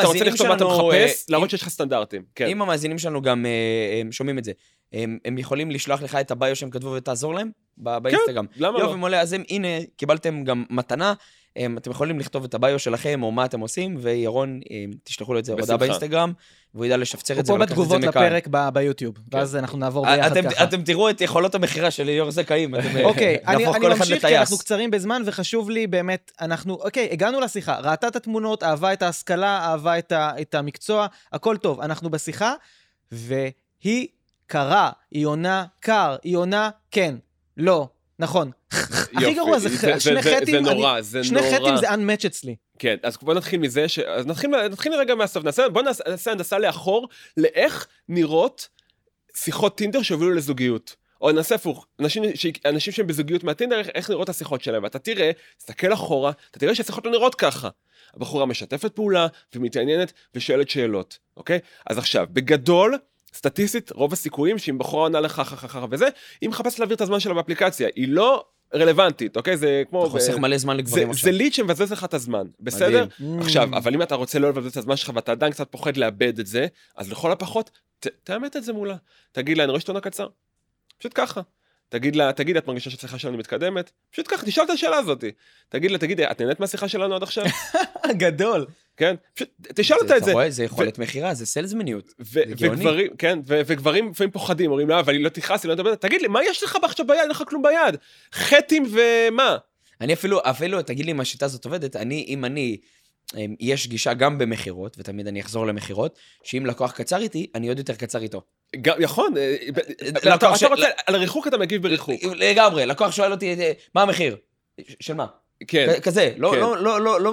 רוצה לכתוב מה אתה מחפש, אה, להראות אם- שיש לך סטנדרטים. כן. אם המאזינים שלנו גם אה, הם שומעים את זה, הם הם יכולים לשלוח לך את הביו שהם כתבו ותעזור להם ב- באינסטגרם. למה לא? יופי, מעולה, אז הם, הנה, קיבלתם גם מתנה. הם, אתם יכולים לכתוב את הביו שלכם, או מה אתם עושים, וירון, אה, תשלחו לו את זה הודעה בשמחה. באינסטגרם, והוא ידע לשפצר הוא את זה פה את זה בתגובות. לפרק ביוטיוב, ואז אנחנו נעבור ביחד אתם- ככה. אתם תראו את יכולות המכירה של ליאור זכאים, אה, אוקיי, אני, ממשיך כי. אנחנו קצרים בזמן וחשוב לי באמת, אנחנו, אוקיי, הגענו לשיחה, ראתה את התמונות, אהבה את ההשכלה, אהבה את המקצוע, הכל טוב, אנחנו בשיחה, והיא קרה, היא עונה קר, היא עונה כן, לא, נכון. הכי גרוע זה שני חטים, זה נורא, זה שני נורא. חטים זה unmatch אצלי. כן, אז בוא נתחיל מזה, ש... אז נתחיל, נתחיל רגע מהסוף, נעשה, בוא נעשה, הנדסה לאחור, לאיך נראות שיחות טינדר שהובילו לזוגיות. או נעשה הפוך, אנשים, ש... אנשים שהם בזוגיות מהטינדר, איך, איך נראות השיחות שלהם, ואתה תראה, תסתכל אחורה, אתה תראה שהשיחות לא נראות ככה. הבחורה משתפת פעולה, ומתעניינת, ושואלת שאלות, אוקיי? אז עכשיו, בגדול, סטטיסטית, רוב הסיכויים שאם בחורה עונה לך ככה ככה וזה, היא מחפשת להעביר את הזמן שלה באפליקציה, היא לא רלוונטית, אוקיי? זה כמו... אתה חוסך מלא זמן זה, לגברים עכשיו. זה ליד שמבזבז לך את הזמן, בסדר? עכשיו, אבל אם אתה רוצה לא לבזבז את הזמן שלך ואתה עדיין קצת פוחד לאבד את זה, אז לכל הפחות, ת, תאמת את זה מולה. תגיד לה, אני רואה שאתה עונה קצר. פשוט ככה. תגיד לה, תגיד, את מרגישה שהשיחה שלנו מתקדמת? פשוט ככה, תשאל את השאלה הזאת. תגיד לה, תגידי, את נהנית מהשיחה שלנו עד עכשיו? גדול. כן? פשוט תשאל אותה את זה. אתה רואה? זה יכולת מכירה, זה סלזמניות. ו- זה גאוני. וגברים, כן, וגברים לפעמים פוחדים, אומרים, לא, אבל היא לא תכעס, היא לא תדבר, תגיד לי, מה יש לך עכשיו ביד? אין לך כלום ביד. חטים ומה? אני אפילו, אפילו, תגיד לי אם השיטה הזאת עובדת, אני, אם אני, אמ, יש גישה גם במכירות, ותמיד אני אחזור למכירות, שאם לקוח קצר איתי, אני עוד יותר קצר איתו. גם, נכון, אה, ב- לקוח אתה רוצה, על הריחוק אתה מגיב בריחוק. לגמרי, לקוח שואל אותי, אה, מה המחיר? של מה? כן. כזה, לא, כן. לא, לא, לא, לא,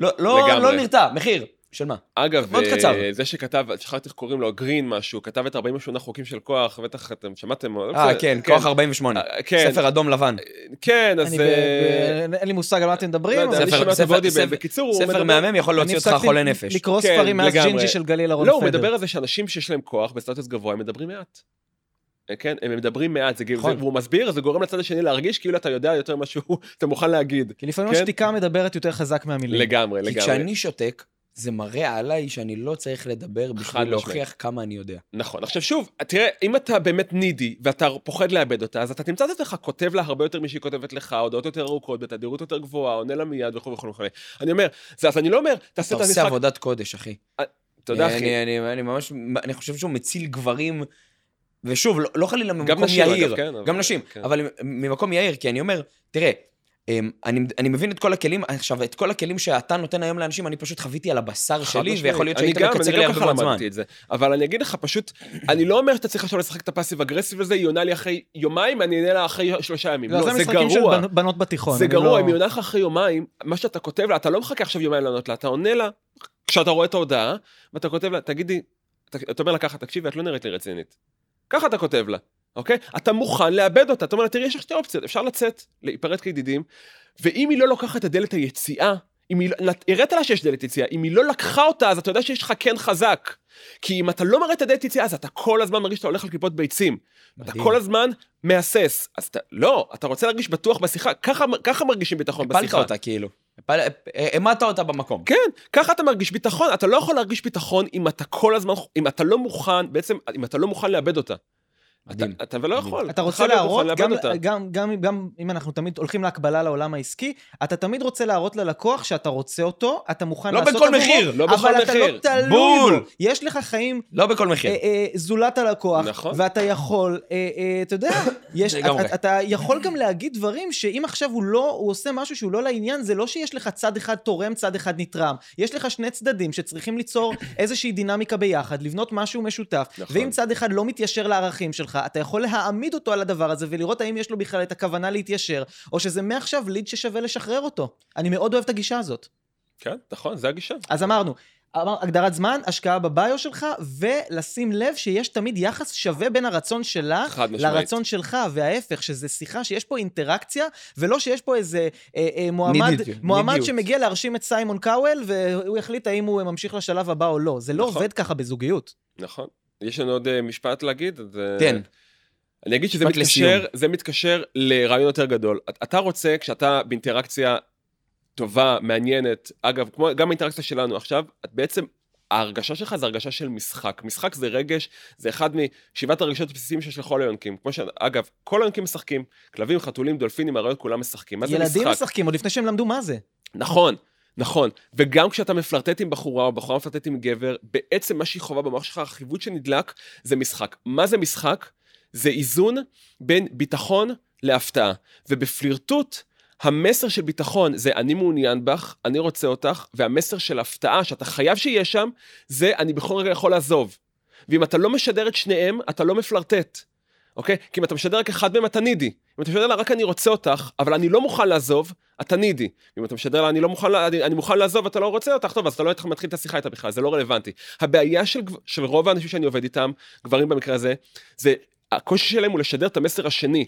לא, לא. לא נרתע, מחיר, של מה? אגב, מאוד אה, קצר. זה שכתב, שכחתי איך קוראים לו, גרין משהו, כתב את 48 חוקים של כוח, בטח אתם שמעתם. לא אה, בסדר, כן, כוח 48. אה, כן, ספר אדום לבן. כן, אז... אני ב- אה, ב- אין לי מושג על מה אתם לא מדברים. אני ספר-. מהמם יכול אני להוציא אותך חולה נפש. לקרוא כן, ספרים מאז. ג'ינג'י של גליל אהרון לא, הוא פדר. מדבר על זה שאנשים שיש להם כוח בסטטוס גבוה, הם מדברים מעט. אה, כן, הם מדברים מעט, זה, זה, נכון. והוא מסביר, זה גורם לצד השני להרגיש כאילו אתה יודע יותר ממה שהוא, אתה מוכן להגיד. כי לפעמים כן? השתיקה מדברת יותר חזק מהמילים. לגמרי, כי לגמרי. כשאני שותק, זה מראה עליי שאני לא צריך לדבר בשביל. להוכיח כמה אני יודע. נכון. עכשיו שוב, תראה, אם אתה באמת נידי ואתה פוחד לאבד אותה, אז אתה תמצא את עצמך כותב לה הרבה יותר משהיא כותבת לך, הודעות יותר ארוכות, בתדירות יותר גבוהה, עונה לה מיד וכו' וכו' וכו'. אני אומר, זה, אז אני לא אומר, תעשה אתה את עושה המשחק, עבודת קודש, אחי. תודה אחי. אני, אני, אני ממש, אני חושב שהוא מציל גברים, ושוב, לא, לא חלילה גם ממקום נשים, אגב, יהיר, כן, גם אבל- נשים, כן. אבל ממקום יהיר, כי אני אומר, תראה, אני, אני מבין את כל הכלים, עכשיו, את כל הכלים שאתה נותן היום לאנשים, אני פשוט חוויתי על הבשר שלי, משמעית. ויכול להיות אני שהיית גם- מקצר לי אני גם הרבה ככה מאוד זמן. למדתי את זה. אבל אני אגיד לך פשוט, אני לא אומר שאתה צריך עכשיו לשחק את הפאסיב אגרסיב הזה, היא עונה לי אחרי יומיים, אני אענה לה אחרי שלושה ימים. לא, לא, זה זה משחקים של גרוע. בנ- בנות בתיכון. זה גרוע, לא- אם היא עונה לך אחרי יומיים, מה שאתה כותב לה, אתה לא מחכה עכשיו יומיים לענות לה, אתה עונה לה, כשאתה רואה את ההודעה, ואתה כותב לה, תגידי, אתה אתה אומר לה ככה, תקשיבי, את לא נראית לי רצינית. ככה אתה כותב לה, אוקיי? אתה מוכן לאבד אותה, אתה אומר תראי, יש לך שתי אופציות, אפשר לצאת, להיפרד כידידים, ואם היא לא לוקחת את דלת היציאה, אם היא, לא- הראת לה שיש דלת יציאה, אם היא לא לקחה אותה, אז אתה יודע שיש לך כן חזק. כי אם אתה לא מראה את הדלת יציאה, אז אתה כל הזמן מרגיש שאתה הולך על קליפות ביצים. אתה מדהים. כל הזמן מהסס. אז אתה, לא, אתה רוצה להרגיש בטוח בשיחה, ככה, ככה מרגישים ביטחון הפלת בשיחה. אותה, כאילו. העמדת אותה במקום. כן, ככה אתה מרגיש ביטחון, אתה לא יכול להרגיש ביטחון אם אתה כל הזמן, אם אתה לא מוכן, בעצם, אם אתה לא מוכן לאבד אותה. מדהים. אתה, אתה ולא מדהים. יכול. אתה רוצה להראות, גם. גם, גם, גם אם אנחנו תמיד הולכים להקבלה לעולם העסקי, אתה תמיד רוצה להראות ללקוח שאתה רוצה אותו, אתה מוכן לא לעשות בכל עבורו, מחיר, לא בכל אבל אתה מחיר. לא תלוי בול. בו. יש לך חיים לא בכל מחיר. אה, אה, זולת הלקוח, נכון. ואתה יכול, אה, אה, אתה יודע, יש. אתה, אתה יכול גם להגיד דברים שאם עכשיו הוא לא, הוא עושה משהו שהוא לא לעניין, זה לא שיש לך צד אחד תורם, צד אחד נתרם. יש לך שני צדדים שצריכים ליצור איזושהי דינמיקה ביחד, לבנות משהו משותף, נכון. ואם צד אחד לא מתיישר לערכים שלך, אתה יכול להעמיד אותו על הדבר הזה ולראות האם יש לו בכלל את הכוונה להתיישר, או שזה מעכשיו ליד ששווה לשחרר אותו. אני מאוד אוהב את הגישה הזאת. כן, נכון, זה הגישה. אז אמרנו, אמר, הגדרת זמן, השקעה בביו שלך, ולשים לב שיש תמיד יחס שווה בין הרצון משמעית. לרצון שלך, וההפך, שזה שיחה שיש פה אינטראקציה, ולא שיש פה איזה אה, אה, מועמד, נידיות, מועמד נידיות. שמגיע להרשים את סיימון קאוול, והוא יחליט האם הוא ממשיך לשלב הבא או לא. זה לא נכון. עובד ככה בזוגיות. נכון. יש לנו עוד אה, משפט להגיד? אז, אה, תן. אני אגיד שזה מתקשר. זה מתקשר לרעיון יותר גדול. את- אתה רוצה, כשאתה באינטראקציה טובה, מעניינת, אגב, כמו גם האינטראקציה שלנו עכשיו, את בעצם, ההרגשה שלך זה הרגשה של משחק. משחק זה רגש, זה אחד משבעת הרגשות הבסיסיים שיש לכל היונקים. כמו ש... אגב, כל היונקים משחקים, כלבים, חתולים, דולפינים, אריות, כולם משחקים. מה זה משחק? ילדים משחקים, עוד לפני שהם למדו מה זה. נכון, נכון. וגם כשאתה מפלרטט עם בחורה, או בחורה מפלרטט עם גבר, בעצם מה שהיא חווה במוח שלך, החיווט שנדלק, זה משחק. מה זה משחק? זה איזון בין ביטחון להפתעה. ובפלירטוט, המסר של ביטחון זה אני מעוניין בך, אני רוצה אותך, והמסר של הפתעה, שאתה חייב שיהיה שם, זה אני בכל רגע יכול לעזוב. ואם אתה לא משדר את שניהם, אתה לא מפלרטט. אוקיי? כי אם אתה משדר רק אחד מהם, אתה נידי. אם אתה משדר לה רק אני רוצה אותך, אבל אני לא מוכן לעזוב, אתה נידי. אם אתה משדר לה אני לא מוכן, אני, אני מוכן לעזוב, אתה לא רוצה אותך, טוב, אז אתה לא מתחיל את השיחה איתה בכלל, זה לא רלוונטי. הבעיה של, של רוב האנשים שאני עובד איתם, גברים במקרה הזה, זה הקושי שלהם הוא לשדר את המסר השני,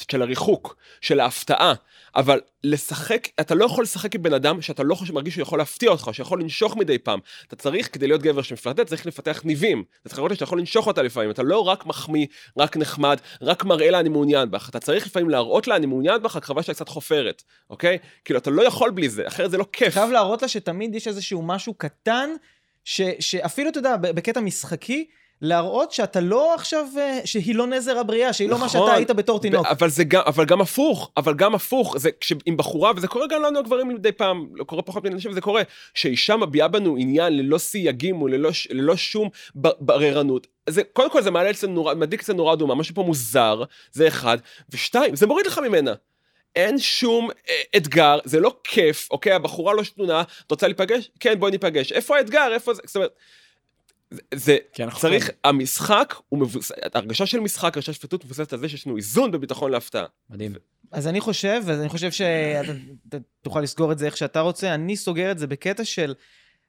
של הריחוק, של ההפתעה, אבל לשחק, אתה לא יכול לשחק עם בן אדם שאתה לא חושב, מרגיש שהוא יכול להפתיע אותך, שיכול לנשוך מדי פעם. אתה צריך, כדי להיות גבר שמפלטט, צריך לפתח ניבים. אתה צריך לראות שאתה יכול לנשוך אותה לפעמים, אתה לא רק מחמיא, רק נחמד, רק מראה לה אני מעוניין בך, אתה צריך לפעמים להראות לה אני מעוניין בך, הקרבה שלה קצת חופרת, אוקיי? כאילו, אתה לא יכול בלי זה, אחרת זה לא כיף. חייב להראות לה שתמיד יש איזשהו משהו קטן, ש, שאפילו, אתה יודע, בקטע משחקי, להראות שאתה לא עכשיו, אה, שהיא לא נזר הבריאה, שהיא נכון, לא מה שאתה היית בתור תינוק. אבל זה גם, אבל גם הפוך, אבל גם הפוך, זה כשעם בחורה, וזה קורה גם לנו הגברים מדי פעם, לא קורה פחות מאנשים, וזה קורה, שאישה מביעה בנו עניין ללא סייגים וללא ללא שום בררנות. זה, קודם כל זה מעלה אצלנו נורא, מדליק אצלנו נורא אדומה, משהו פה מוזר, זה אחד, ושתיים, זה מוריד לך ממנה. אין שום אה, אתגר, זה לא כיף, אוקיי? הבחורה לא שנונה, את רוצה להיפגש? כן, בואי ניפגש. איפה האתגר? איפה זה? זאת אומרת, זה צריך, כן. המשחק הוא מבוסס, הרגשה של משחק, הרגשה של שפטות מבוססת על זה שיש לנו איזון בביטחון להפתעה. מדהים. אז אני חושב, ואני חושב שאתה תוכל לסגור את זה איך שאתה רוצה, אני סוגר את זה בקטע של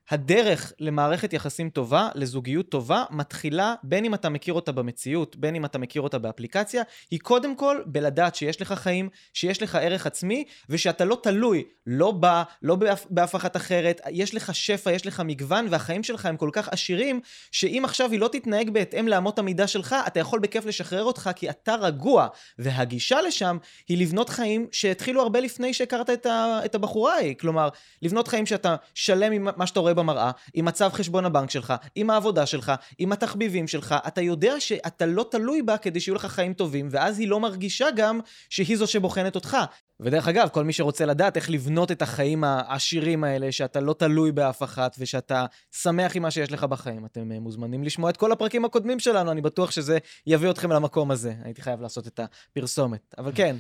הדרך למערכת יחסים טובה, לזוגיות טובה, מתחילה בין אם אתה מכיר אותה במציאות, בין אם אתה מכיר אותה באפליקציה, היא קודם כל בלדעת שיש לך חיים, שיש לך ערך עצמי, ושאתה לא תלוי, לא בה, לא באף, באף אחת אחרת, יש לך שפע, יש לך מגוון, והחיים שלך הם כל כך עשירים, שאם עכשיו היא לא תתנהג בהתאם לאמות המידה שלך, אתה יכול בכיף לשחרר אותך, כי אתה רגוע. והגישה לשם היא לבנות חיים שהתחילו הרבה לפני שהכרת את, ה, את הבחורה ההיא. כלומר, לבנות חיים שאתה שלם עם מה שאתה רואה רואה במראה, עם מצב חשבון הבנק שלך, עם העבודה שלך, עם התחביבים שלך, אתה יודע שאתה לא תלוי בה כדי שיהיו לך חיים טובים, ואז היא לא מרגישה גם שהיא זו שבוחנת אותך. ודרך אגב, כל מי שרוצה לדעת איך לבנות את החיים העשירים האלה, שאתה לא תלוי באף אחת ושאתה שמח עם מה שיש לך בחיים, אתם אה, מוזמנים לשמוע את כל הפרקים הקודמים שלנו, אני בטוח שזה יביא אתכם למקום הזה. הייתי חייב לעשות את הפרסומת, אבל כן.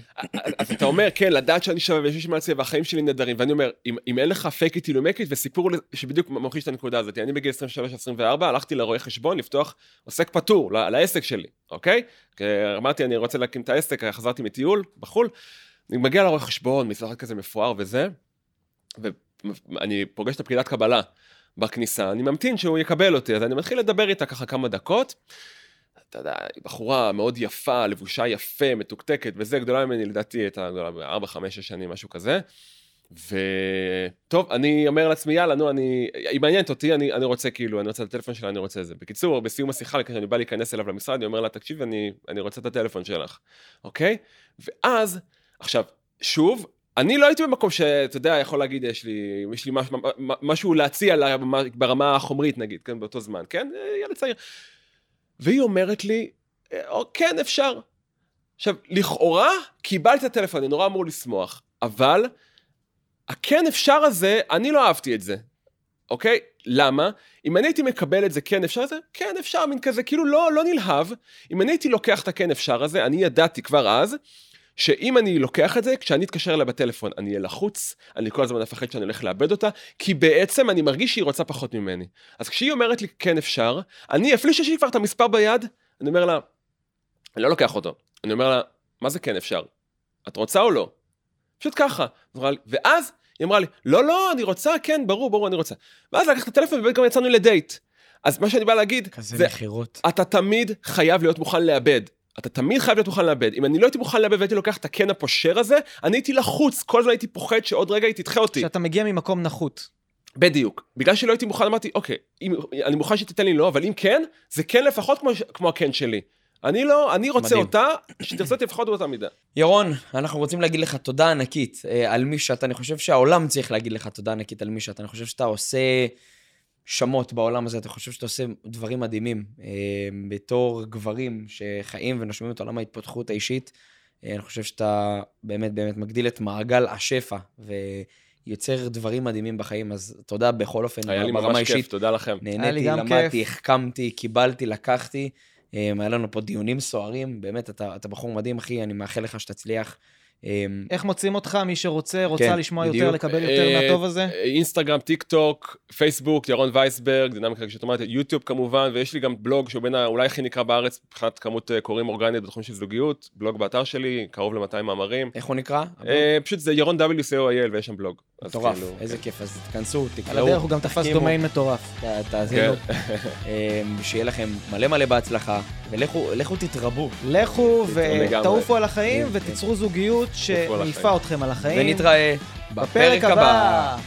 אז אתה אומר, כן, לדעת שאני שווה ויש לי מה להציע והחיים שלי נהדרים, ואני אומר, אם, אין לך fake it you וסיפור שבדיוק ממחיש את הנקודה הזאת, אני בגיל 23-24 הלכתי לרואה חשבון לפתוח עוסק פטור לעסק שלי, אוקיי? אמרתי, אני רוצה להקים את העסק, חזרתי מטיול בחו"ל. אני מגיע לרואה חשבון, משרד כזה מפואר וזה, ואני פוגש את הפקידת קבלה בכניסה, אני ממתין שהוא יקבל אותי, אז אני מתחיל לדבר איתה ככה כמה דקות. אתה יודע, היא בחורה מאוד יפה, לבושה יפה, מתוקתקת, וזה גדולה ממני, לדעתי, הייתה גדולה ב-4, 5, 6 שנים, משהו כזה. וטוב, אני אומר לעצמי, יאללה, נו, אני, היא מעניינת אותי, אני, אני רוצה כאילו, אני רוצה את הטלפון שלה, אני רוצה את זה. בקיצור, בסיום השיחה, כשאני בא להיכנס אליו למשרד, אני אומר לה, תקשיב, אני, אני רוצה את הטלפון שלך, אוקיי? ואז עכשיו, שוב, אני לא הייתי במקום שאתה יודע, יכול להגיד, יש לי, יש לי מש, משהו להציע לה ברמה החומרית, נגיד, כן, באותו זמן, כן? ילד צעיר. והיא אומרת לי, כן, אפשר. עכשיו, לכאורה, קיבלתי את הטלפון, אני נורא אמור לשמוח, אבל הכן אפשר הזה, אני לא אהבתי את זה, אוקיי? למה? אם אני הייתי מקבל את זה כן אפשר זה, כן אפשר, מין כזה, כאילו לא, לא נלהב. אם אני הייתי לוקח את הכן אפשר הזה, אני ידעתי כבר אז, שאם אני לוקח את זה, כשאני אתקשר אליה בטלפון, אני אהיה לחוץ, אני כל הזמן אפחד שאני הולך לאבד אותה, כי בעצם אני מרגיש שהיא רוצה פחות ממני. אז כשהיא אומרת לי, כן אפשר, אני, אפילו שיש לי כבר את המספר ביד, אני אומר לה, אני לא לוקח אותו. אני אומר לה, מה זה כן אפשר? את רוצה או לא? פשוט ככה. ואז היא אמרה לי, לא, לא, אני רוצה, כן, ברור, ברור, אני רוצה. ואז לקחת את הטלפון ובאמת גם יצאנו לדייט. אז מה שאני בא להגיד, כזה מכירות. אתה תמיד חייב להיות מוכן לאבד. אתה תמיד חייב להיות מוכן לאבד. אם אני לא הייתי מוכן לאבד והייתי לוקח את הקן הפושר הזה, אני הייתי לחוץ, כל הזמן הייתי פוחד שעוד רגע היא תדחה אותי. שאתה מגיע ממקום נחות. בדיוק. בגלל שלא הייתי מוכן, אמרתי, אוקיי, אם, אני מוכן שתיתן לי לא, אבל אם כן, זה כן לפחות כמו, כמו הקן שלי. אני לא, אני רוצה מדהים. אותה, שתרצה אותי לפחות באותה מידה. ירון, אנחנו רוצים להגיד לך תודה ענקית אה, על מי שאתה, אני חושב שהעולם צריך להגיד לך תודה ענקית על מי שאתה, אני חושב שאתה עושה שמות בעולם הזה, אתה חושב שאתה עושה דברים מדהימים. אה, בתור גברים שחיים ונושמים את עולם ההתפתחות האישית, אה, אני חושב שאתה באמת באמת מגדיל את מעגל השפע, ויוצר דברים מדהימים בחיים, אז תודה בכל אופן, היה לי ממש אישית. כיף, תודה לכם. נהניתי, למדתי, החכמתי, קיבלתי, לקחתי. אה, היה לנו פה דיונים סוערים, באמת, אתה, אתה בחור מדהים, אחי, אני מאחל לך שתצליח. אמ, איך מוצאים אותך, מי שרוצה, רוצה כן, לשמוע בדיוק. יותר, לקבל יותר אה, מהטוב הזה? אינסטגרם, טיק טוק, פייסבוק, ירון וייסברג, דינמיקה כשאוטומטית, יוטיוב כמובן, ויש לי גם בלוג שהוא בין אולי הכי נקרא בארץ מבחינת כמות אה, קוראים אורגנית בתחום של זוגיות, בלוג באתר שלי, קרוב ל-200 מאמרים. איך הוא נקרא? אה, פשוט זה ירון WCOIL ויש שם בלוג. אז מטורף, כאילו, איזה כן. כיף, אז תכנסו, על תקראו, הדרך הוא גם תפס דומיין מטורף. תאזינו, כן. אמ, שיהיה לכם מלא מלא בהצלחה, ולכו לכו תתרבו. לכו. ותעופו על החיים כן, ותיצרו זוגיות על שמעיפה. אתכם על החיים. ונתראה בפרק הבא.